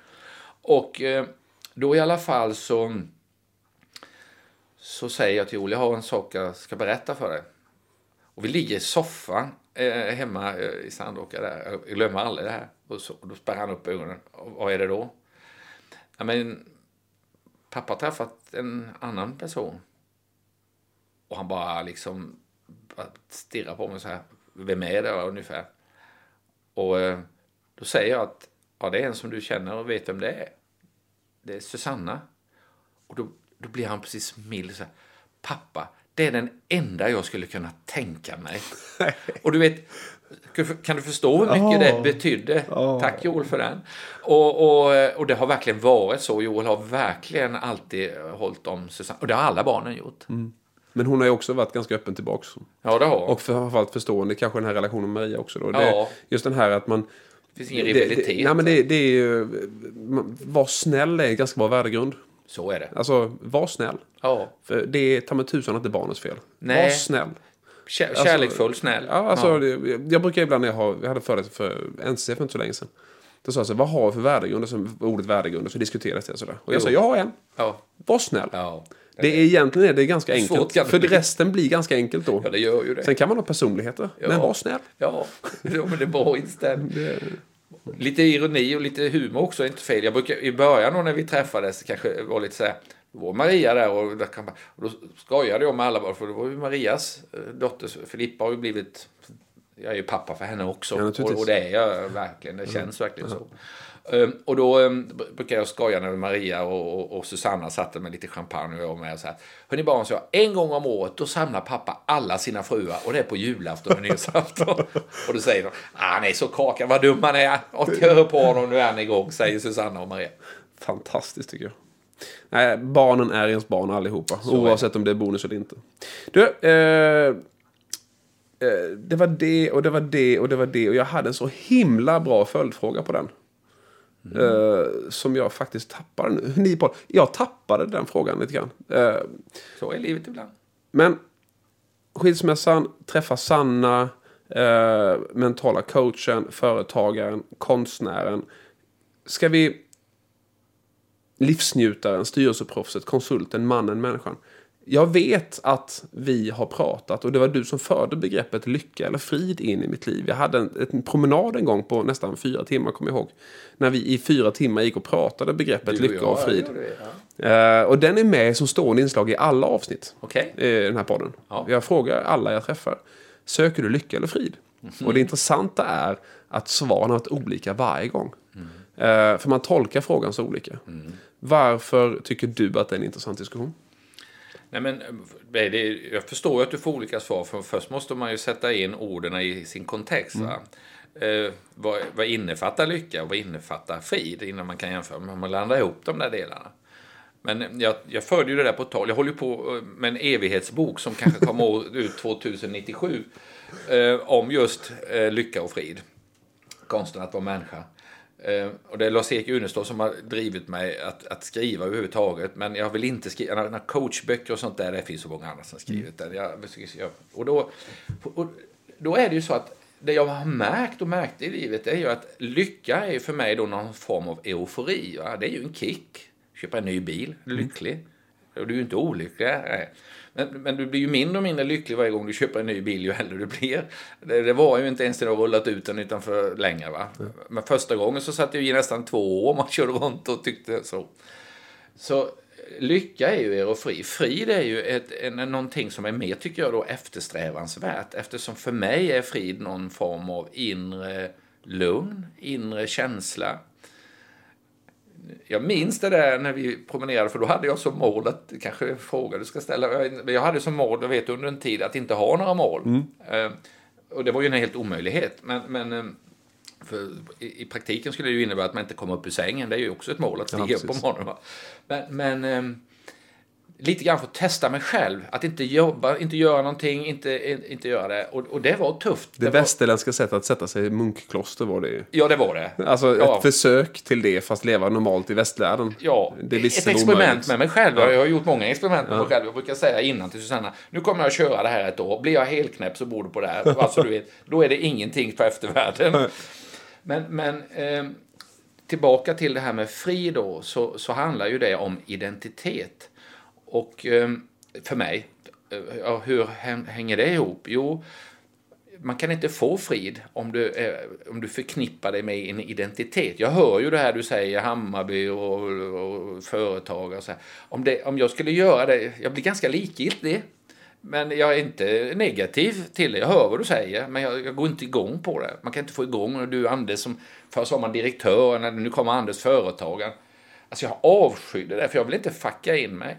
Och eh, då i alla fall så, så säger jag till Joel, jag har en sak jag ska berätta för dig. Och vi ligger i soffan eh, hemma eh, i Sandåka där, jag glömmer aldrig det här. Och, så, och då spärrar han upp ögonen, och vad är det då? Ja, men pappa träffat en annan person. Och han bara liksom stirrar på mig så här. Vem är det ungefär? Och eh, då säger jag att ja, det är en som du känner och vet vem det är. Det är Susanna. Och då, då blir han precis mild så här. Pappa, det är den enda jag skulle kunna tänka mig. och du vet, kan du förstå hur mycket Oh. det betydde? Tack Joel för den. Och, och, och det har verkligen varit så. Joel har verkligen alltid hållit om Susanne. Och det har alla barnen gjort. Men hon har ju också varit ganska öppen tillbaks. Ja, det har. Och framförallt förstående, kanske den här relationen med Maria också. Då. Det, Ja. Just den här att man... Det finns ingen det, rivalitet. det, nej, men det, det är ju... Var snäll är en ganska bra värdegrund. Så är det. Alltså, var snäll. Ja. För det är ta mig tusan inte barnets fel. Nej. Var snäll. Kär, kärleksfull, snäll. Ja, alltså, det- Jag brukar ibland när jag, har, jag hade föreläsning för NCC för inte så länge sedan. Då sa jag så här, vad har jag för värdegrund? Och så ordet värdegrund, så diskuteras det sådär. Och jag Jo. sa, jag har en. Ja. Var snäll. Ja. Det är egentligen är det ganska Svårt enkelt. det För bli. resten blir ganska enkelt då. ja, det gör ju det. Sen kan man ha personligheter. Men var snäll. Ja, ja men det är bra inställning. Lite ironi och lite humor också är inte fel. Jag brukar, I början då när vi träffades kanske var lite så här. Då var Maria där och, där kan man, och då skojade jag med alla för det var ju Marias eh, dotter. Filippa har ju blivit... Jag är ju pappa för henne också. Ja, och, och det är jag verkligen. Det känns verkligen så. Um, och då um, brukar jag skoja när Maria och, och, och Susanna satte med lite champagne och jag med och så här. Hörni barn, så jag, en gång om året då samlar pappa alla sina fruar och det är på julafton och nyårsafton. och då säger de, ah, han är så kaka, vad dum han är. Och hör på honom, nu är han igång, säger Susanna och Maria. Fantastiskt tycker jag. Nej, barnen är ens barn allihopa. det. oavsett om det är bonus eller inte. Du, eh, eh, det var det och det var det och det var det. Och jag hade en så himla bra följdfråga på den. Eh, som jag faktiskt tappade nu. Ni på, jag tappade den frågan lite grann. Eh, Så är livet ibland. men skilsmässan, träffa Sanna, eh, mentala coachen, företagaren, konstnären. Ska vi... Livsnjutaren, styrelseproffset, konsulten, mannen, människan. Jag vet att vi har pratat och det var du som förde begreppet lycka eller frid in i mitt liv. Jag hade en, en promenad en gång på nästan fyra timmar, kommer jag ihåg. När vi i fyra timmar gick och pratade begreppet och lycka och frid. det ja. Eh, och den är med som stående inslag i alla avsnitt Okej. i den här podden. Ja. Jag frågar alla jag träffar, söker du lycka eller frid? Och det intressanta är att svaren har varit olika varje gång. Eh, för man tolkar frågan så olika. Varför tycker du att det är en intressant diskussion? Nej, men, det, jag förstår att du får olika svar. För först måste man ju sätta in orden i sin kontext. Va? Eh, vad, vad innefattar lycka och vad innefattar frid? Innan man kan jämföra. Men man landar ihop de där delarna. Men jag, jag förde ju det där på tal. Jag håller på eh, med en evighetsbok som kanske kommer ut 2097. Eh, om just eh, lycka och frid. Konsten att vara människa. Eh, och det är Lars-Erik Unestål som har drivit mig att, att skriva överhuvudtaget. Men jag vill inte skriva, coachböcker och sånt där, det finns så många andra som skrivit det. Jag, och, då, och då är det ju så att det jag har märkt och märkt i livet är ju att lycka är för mig då någon form av eufori. Va? Det är ju en kick. Köpa en ny bil, lycklig. Och du är ju inte olycklig. Nej. Men, men du blir ju mindre och mindre lycklig varje gång du köper en ny bil ju äldre du blir. Det, det var ju inte ens när du har rullat ut den utanför länge. Va? Men första gången så satt ju i nästan två år man körde runt och tyckte så. Så lycka är ju eufori. Frid är ju ett, en, någonting som är mer, tycker jag, då eftersträvansvärt. Eftersom för mig är frid någon form av inre lugn, inre känsla. Jag minns det där när vi promenerade, för då hade jag som mål att, kanske en fråga du ska ställa, jag hade som mål, jag vet under en tid, att inte ha några mål. Eh, och det var ju en helt omöjlighet. Men, men eh, för i, i praktiken skulle det ju innebära att man inte kommer upp ur sängen. Det är ju också ett mål att Ja, stiga upp på morgonen. Men, men ehm, lite grann få testa mig själv. Att inte jobba, inte göra någonting, inte, inte göra det. Och, och det var tufft. Det, det västerländska sättet att sätta sig i munkkloster var det ju. Ja, det var det. Alltså ja. ett försök till det, fast leva normalt i västvärlden. Ja, det är ett experiment omöjligt. med mig själv. Ja. Jag har gjort många experiment med ja. mig själv. Jag brukar säga innan till Susanna, nu kommer jag att köra det här ett år. Blir jag helknäpp så bor du på det här. Alltså, du vet, då är det ingenting på eftervärlden. Men, men eh, tillbaka till det här med fri då, så, så handlar ju det om identitet. Och ehm, för mig, eh, ja, hur hänger det ihop? Jo, man kan inte få frid om du, eh, om du förknippar dig med en identitet. Jag hör ju det här du säger, Hammarby och, och företag och så här. Om, det, om jag skulle göra det, jag blir ganska likgiltig. Men jag är inte negativ till det. Jag hör vad du säger, men jag, jag går inte igång på det. Man kan inte få igång Du Anders, som förr sa man direktör, nu kommer Anders företagaren. Alltså jag avskyr det, för jag vill inte fucka in mig.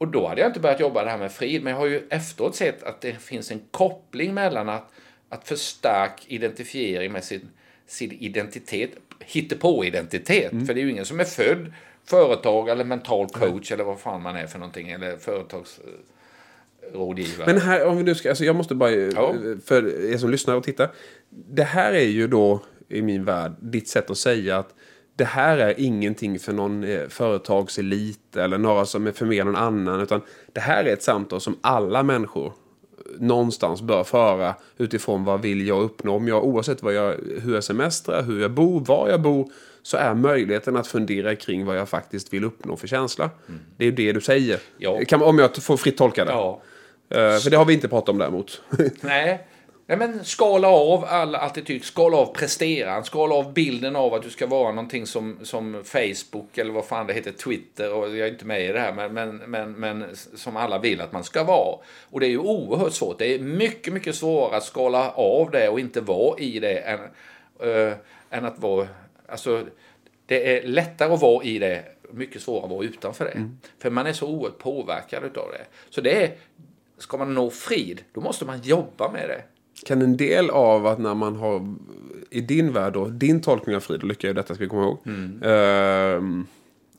Och då hade jag inte börjat jobba det här med frid, men jag har ju efteråt sett att det finns en koppling mellan att, att för stark identifiering med sin, sin identitet, hittepå-identitet, mm. för det är ju ingen som är född företag eller mental coach mm. eller vad fan man är för någonting, eller företagsrådgivare. Men här, om nu ska, alltså jag måste bara, ja. för er som lyssnar och tittar, det här är ju då i min värld ditt sätt att säga att det här är ingenting för någon eh, företagselit eller några som är för mer någon annan. Utan det här är ett samtal som alla människor någonstans bör föra utifrån vad vill jag uppnå. Om jag, oavsett vad jag, hur jag semestrar, hur jag bor, var jag bor, så är möjligheten att fundera kring vad jag faktiskt vill uppnå för känsla. Mm. Det är det du säger. Ja. Kan, om jag får fritt tolka det. Ja. Uh, för det har vi inte pratat om däremot. Nej, Nej, men skala av all attityd, skala av presteran, skala av bilden av att du ska vara någonting som, som Facebook eller vad fan det heter, Twitter och jag är inte med i det här, men, men, men, men som alla vill att man ska vara. Och det är ju oerhört svårt. Det är mycket, mycket svårare att skala av det och inte vara i det än, äh, än att vara, alltså det är lättare att vara i det, mycket svårare att vara utanför det. Mm. För man är så oerhört påverkad utav det. Så det är, ska man nå frid, då måste man jobba med det. Kan en del av att när man har, i din värld då, din tolkning av frid och lycka, detta ska vi komma ihåg. Mm. Uh,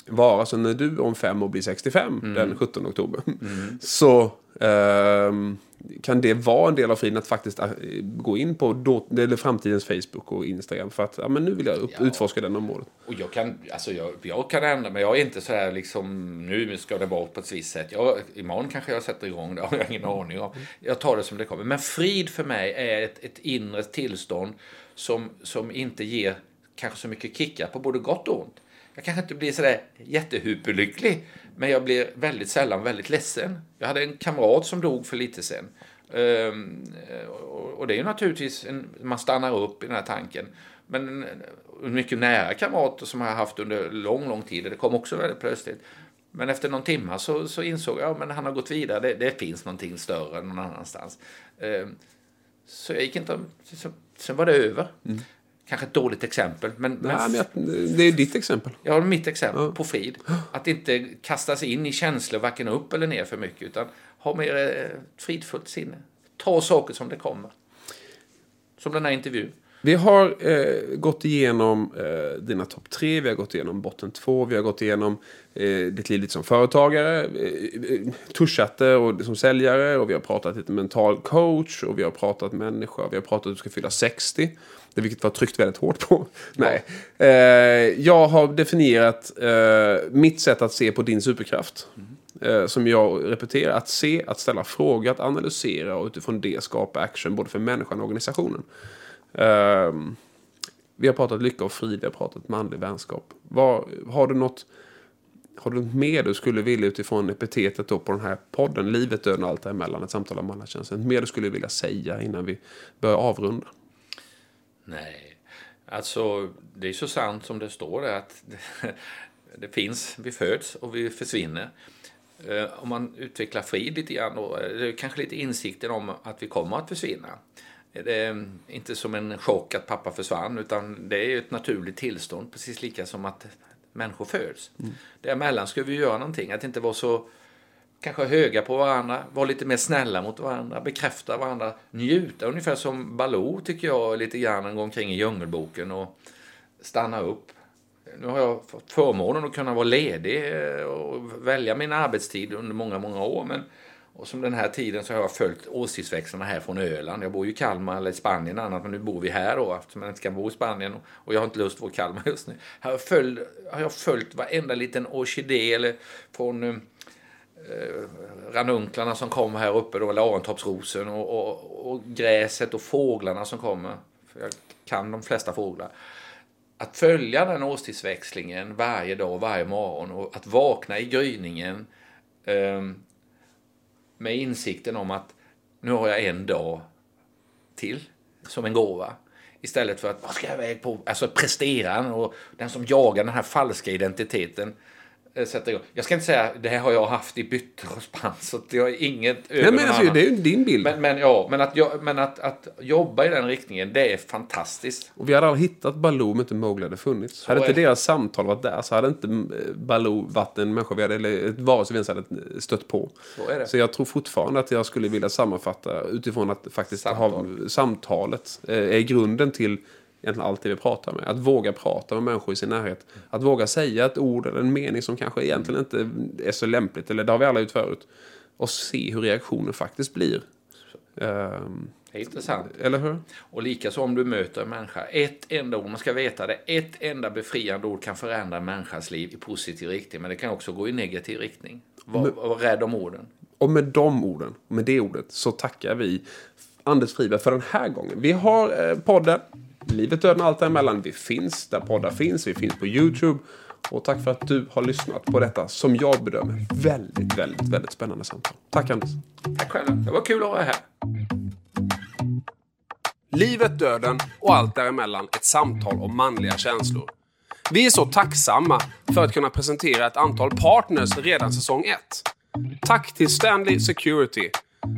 vara så när du om fem år blir 65 mm. den 17 oktober. Mm. Så uh, kan det vara en del av friden att faktiskt äh, gå in på då, eller framtidens Facebook och Instagram för att ja, men nu vill jag upp, ja. utforska den området. Och jag kan, alltså jag, jag kan ändra men jag är inte så här liksom nu ska det vara på ett visst sätt. Jag, imorgon kanske jag sätter igång det, har jag ingen aning om. Jag tar det som det kommer. Men frid för mig är ett, ett inre tillstånd som, som inte ger kanske så mycket kickar på både gott och ont. Jag kanske inte blir sådär jättehyperlycklig, men jag blir väldigt sällan väldigt ledsen. Jag hade en kamrat som dog för lite sen. Ehm, och det är ju naturligtvis, en, man stannar upp i den här tanken. Men en mycket nära kamrat som jag har haft under lång, lång tid, det kom också väldigt plötsligt. Men efter någon timme så, så insåg jag att ja, han har gått vidare, det, det, finns någonting större någon annanstans. Ehm, så jag gick inte, sen var det över. Mm. Kanske ett dåligt exempel. Men, Nej, men jag, det är ditt exempel. Ja, mitt exempel ja. på frid. Att inte kastas in i känslor, varken upp eller ner för mycket. Utan ha mer eh, fridfullt sinne. Ta saker som det kommer. Som den här intervjun. Vi har eh, gått igenom eh, dina topp tre, vi har gått igenom botten två, vi har gått igenom eh, ditt liv lite som företagare, eh, eh det och, som säljare och vi har pratat lite mental coach och vi har pratat människa, vi har pratat att du ska fylla 60. Det vilket var tryckt väldigt hårt på. Nej. Eh, jag har definierat eh, mitt sätt att se på din superkraft. Mm. som jag repeterar, att se, att ställa frågor, att analysera och utifrån det skapa action både för människan och organisationen. Um, vi har pratat lycka och frid, vi har pratat manlig vänskap. Var, har du något har du något mer du skulle vilja utifrån epitetet då på den här podden, livet, döden och allt däremellan, ett samtal om mannakänslan, mer du skulle vilja säga innan vi börjar avrunda? Nej, alltså det är så sant som det står där att det finns, vi föds och vi försvinner. Ehm, om man utvecklar frid lite grann då, eh, är kanske lite insikten om att vi kommer att försvinna. Det är inte som en chock att pappa försvann, utan det är ett naturligt tillstånd, precis lika som att människor föds. Mm. Däremellan ska vi göra någonting, att inte vara så kanske höga på varandra, vara lite mer snälla mot varandra, bekräfta varandra, njuta. Ungefär som Baloo tycker jag lite grann en gång kring i Djungelboken och stanna upp. nu har jag fått förmånen att kunna vara ledig eh, och välja min arbetstid under många, många år. Men, och som den här tiden så har jag följt årstidsväxlarna här från Öland. Jag bor ju i Kalmar eller i Spanien annat, men nu bor vi här då eftersom jag inte kan bo i Spanien och jag har inte lust att vara i Kalmar just nu. Här har jag följt, har jag följt varenda liten orkidé eller från eh, ranunklarna som kommer här uppe då, eller arentoppsrosen och, och, och, gräset och fåglarna som kommer. För jag kan de flesta fåglar att följa den årstidsväxlingen varje dag, varje morgon och att vakna i gryningen eh, med insikten om att nu har jag en dag till som en gåva. Istället för att vad ska jag iväg på? Alltså prestera och den som jagar den här falska identiteten sätta igång. Jag ska inte säga det här har jag haft i och spann så det har inget Nej, men alltså, Det är ju din bild. Men, men, ja, men, att, men att, att jobba i den riktningen, det är fantastiskt. Och vi hade aldrig hittat Baloo om inte Mowgli hade funnits. Så hade inte deras samtal varit där så hade inte eh, Baloo varit en människa vi hade, eller ett varelse vi ens hade stött på. Så, är det. så jag tror fortfarande att jag skulle vilja sammanfatta utifrån att faktiskt Samtal. ha samtalet eh, är grunden till egentligen allt det vi pratar med. Att våga prata med människor i sin närhet. Att våga säga ett ord eller en mening som kanske egentligen inte är så lämpligt. Eller det har vi alla gjort förut. Och se hur reaktionen faktiskt blir. Um, det är intressant. Eller hur? Och likaså om du möter en människa. Ett enda ord, man ska veta det. Ett enda befriande ord kan förändra en människas liv i positiv riktning. Men det kan också gå i negativ riktning. Var, var rädd om orden. Och med de orden, med det ordet, så tackar vi Anders Friberg för den här gången. Vi har eh, podden Livet, döden och allt däremellan. Vi finns där poddar finns. Vi finns på YouTube. Och tack för att du har lyssnat på detta som jag bedömer väldigt, väldigt, väldigt spännande samtal. Tack Anders. Tack själv. Det var kul att vara här. Livet, döden och allt däremellan. Ett samtal om manliga känslor. Vi är så tacksamma för att kunna presentera ett antal partners redan säsong 1. Tack till Stanley Security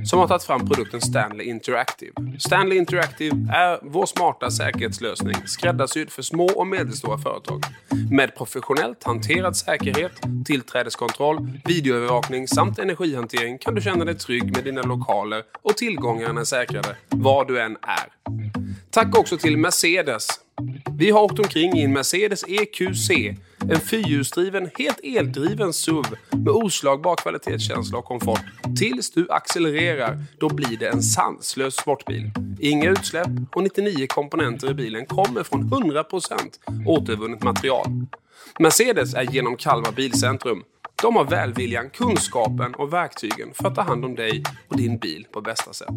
som har tagit fram produkten Stanley Interactive. Stanley Interactive är vår smarta säkerhetslösning skräddarsydd för små och medelstora företag. Med professionellt hanterad säkerhet, tillträdeskontroll, videoövervakning samt energihantering kan du känna dig trygg med dina lokaler och tillgångarna är säkrade var du än är. Tack också till Mercedes vi har åkt omkring i en Mercedes EQC. En fyrhjulsdriven, helt eldriven SUV med oslagbar kvalitetskänsla och komfort. Tills du accelererar, då blir det en sanslös sportbil. Inga utsläpp och 99 komponenter i bilen kommer från 100% återvunnet material. Mercedes är genom Kalmar Bilcentrum. De har välviljan, kunskapen och verktygen för att ta hand om dig och din bil på bästa sätt.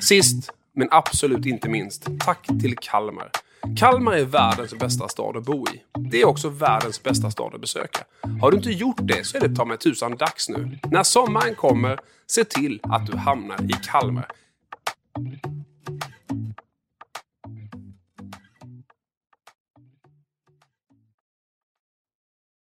Sist, men absolut inte minst, tack till Kalmar. Kalmar är världens bästa stad att bo i. Det är också världens bästa stad att besöka. Har du inte gjort det så är det ta mig tusan dags nu. När sommaren kommer, se till att du hamnar i Kalmar.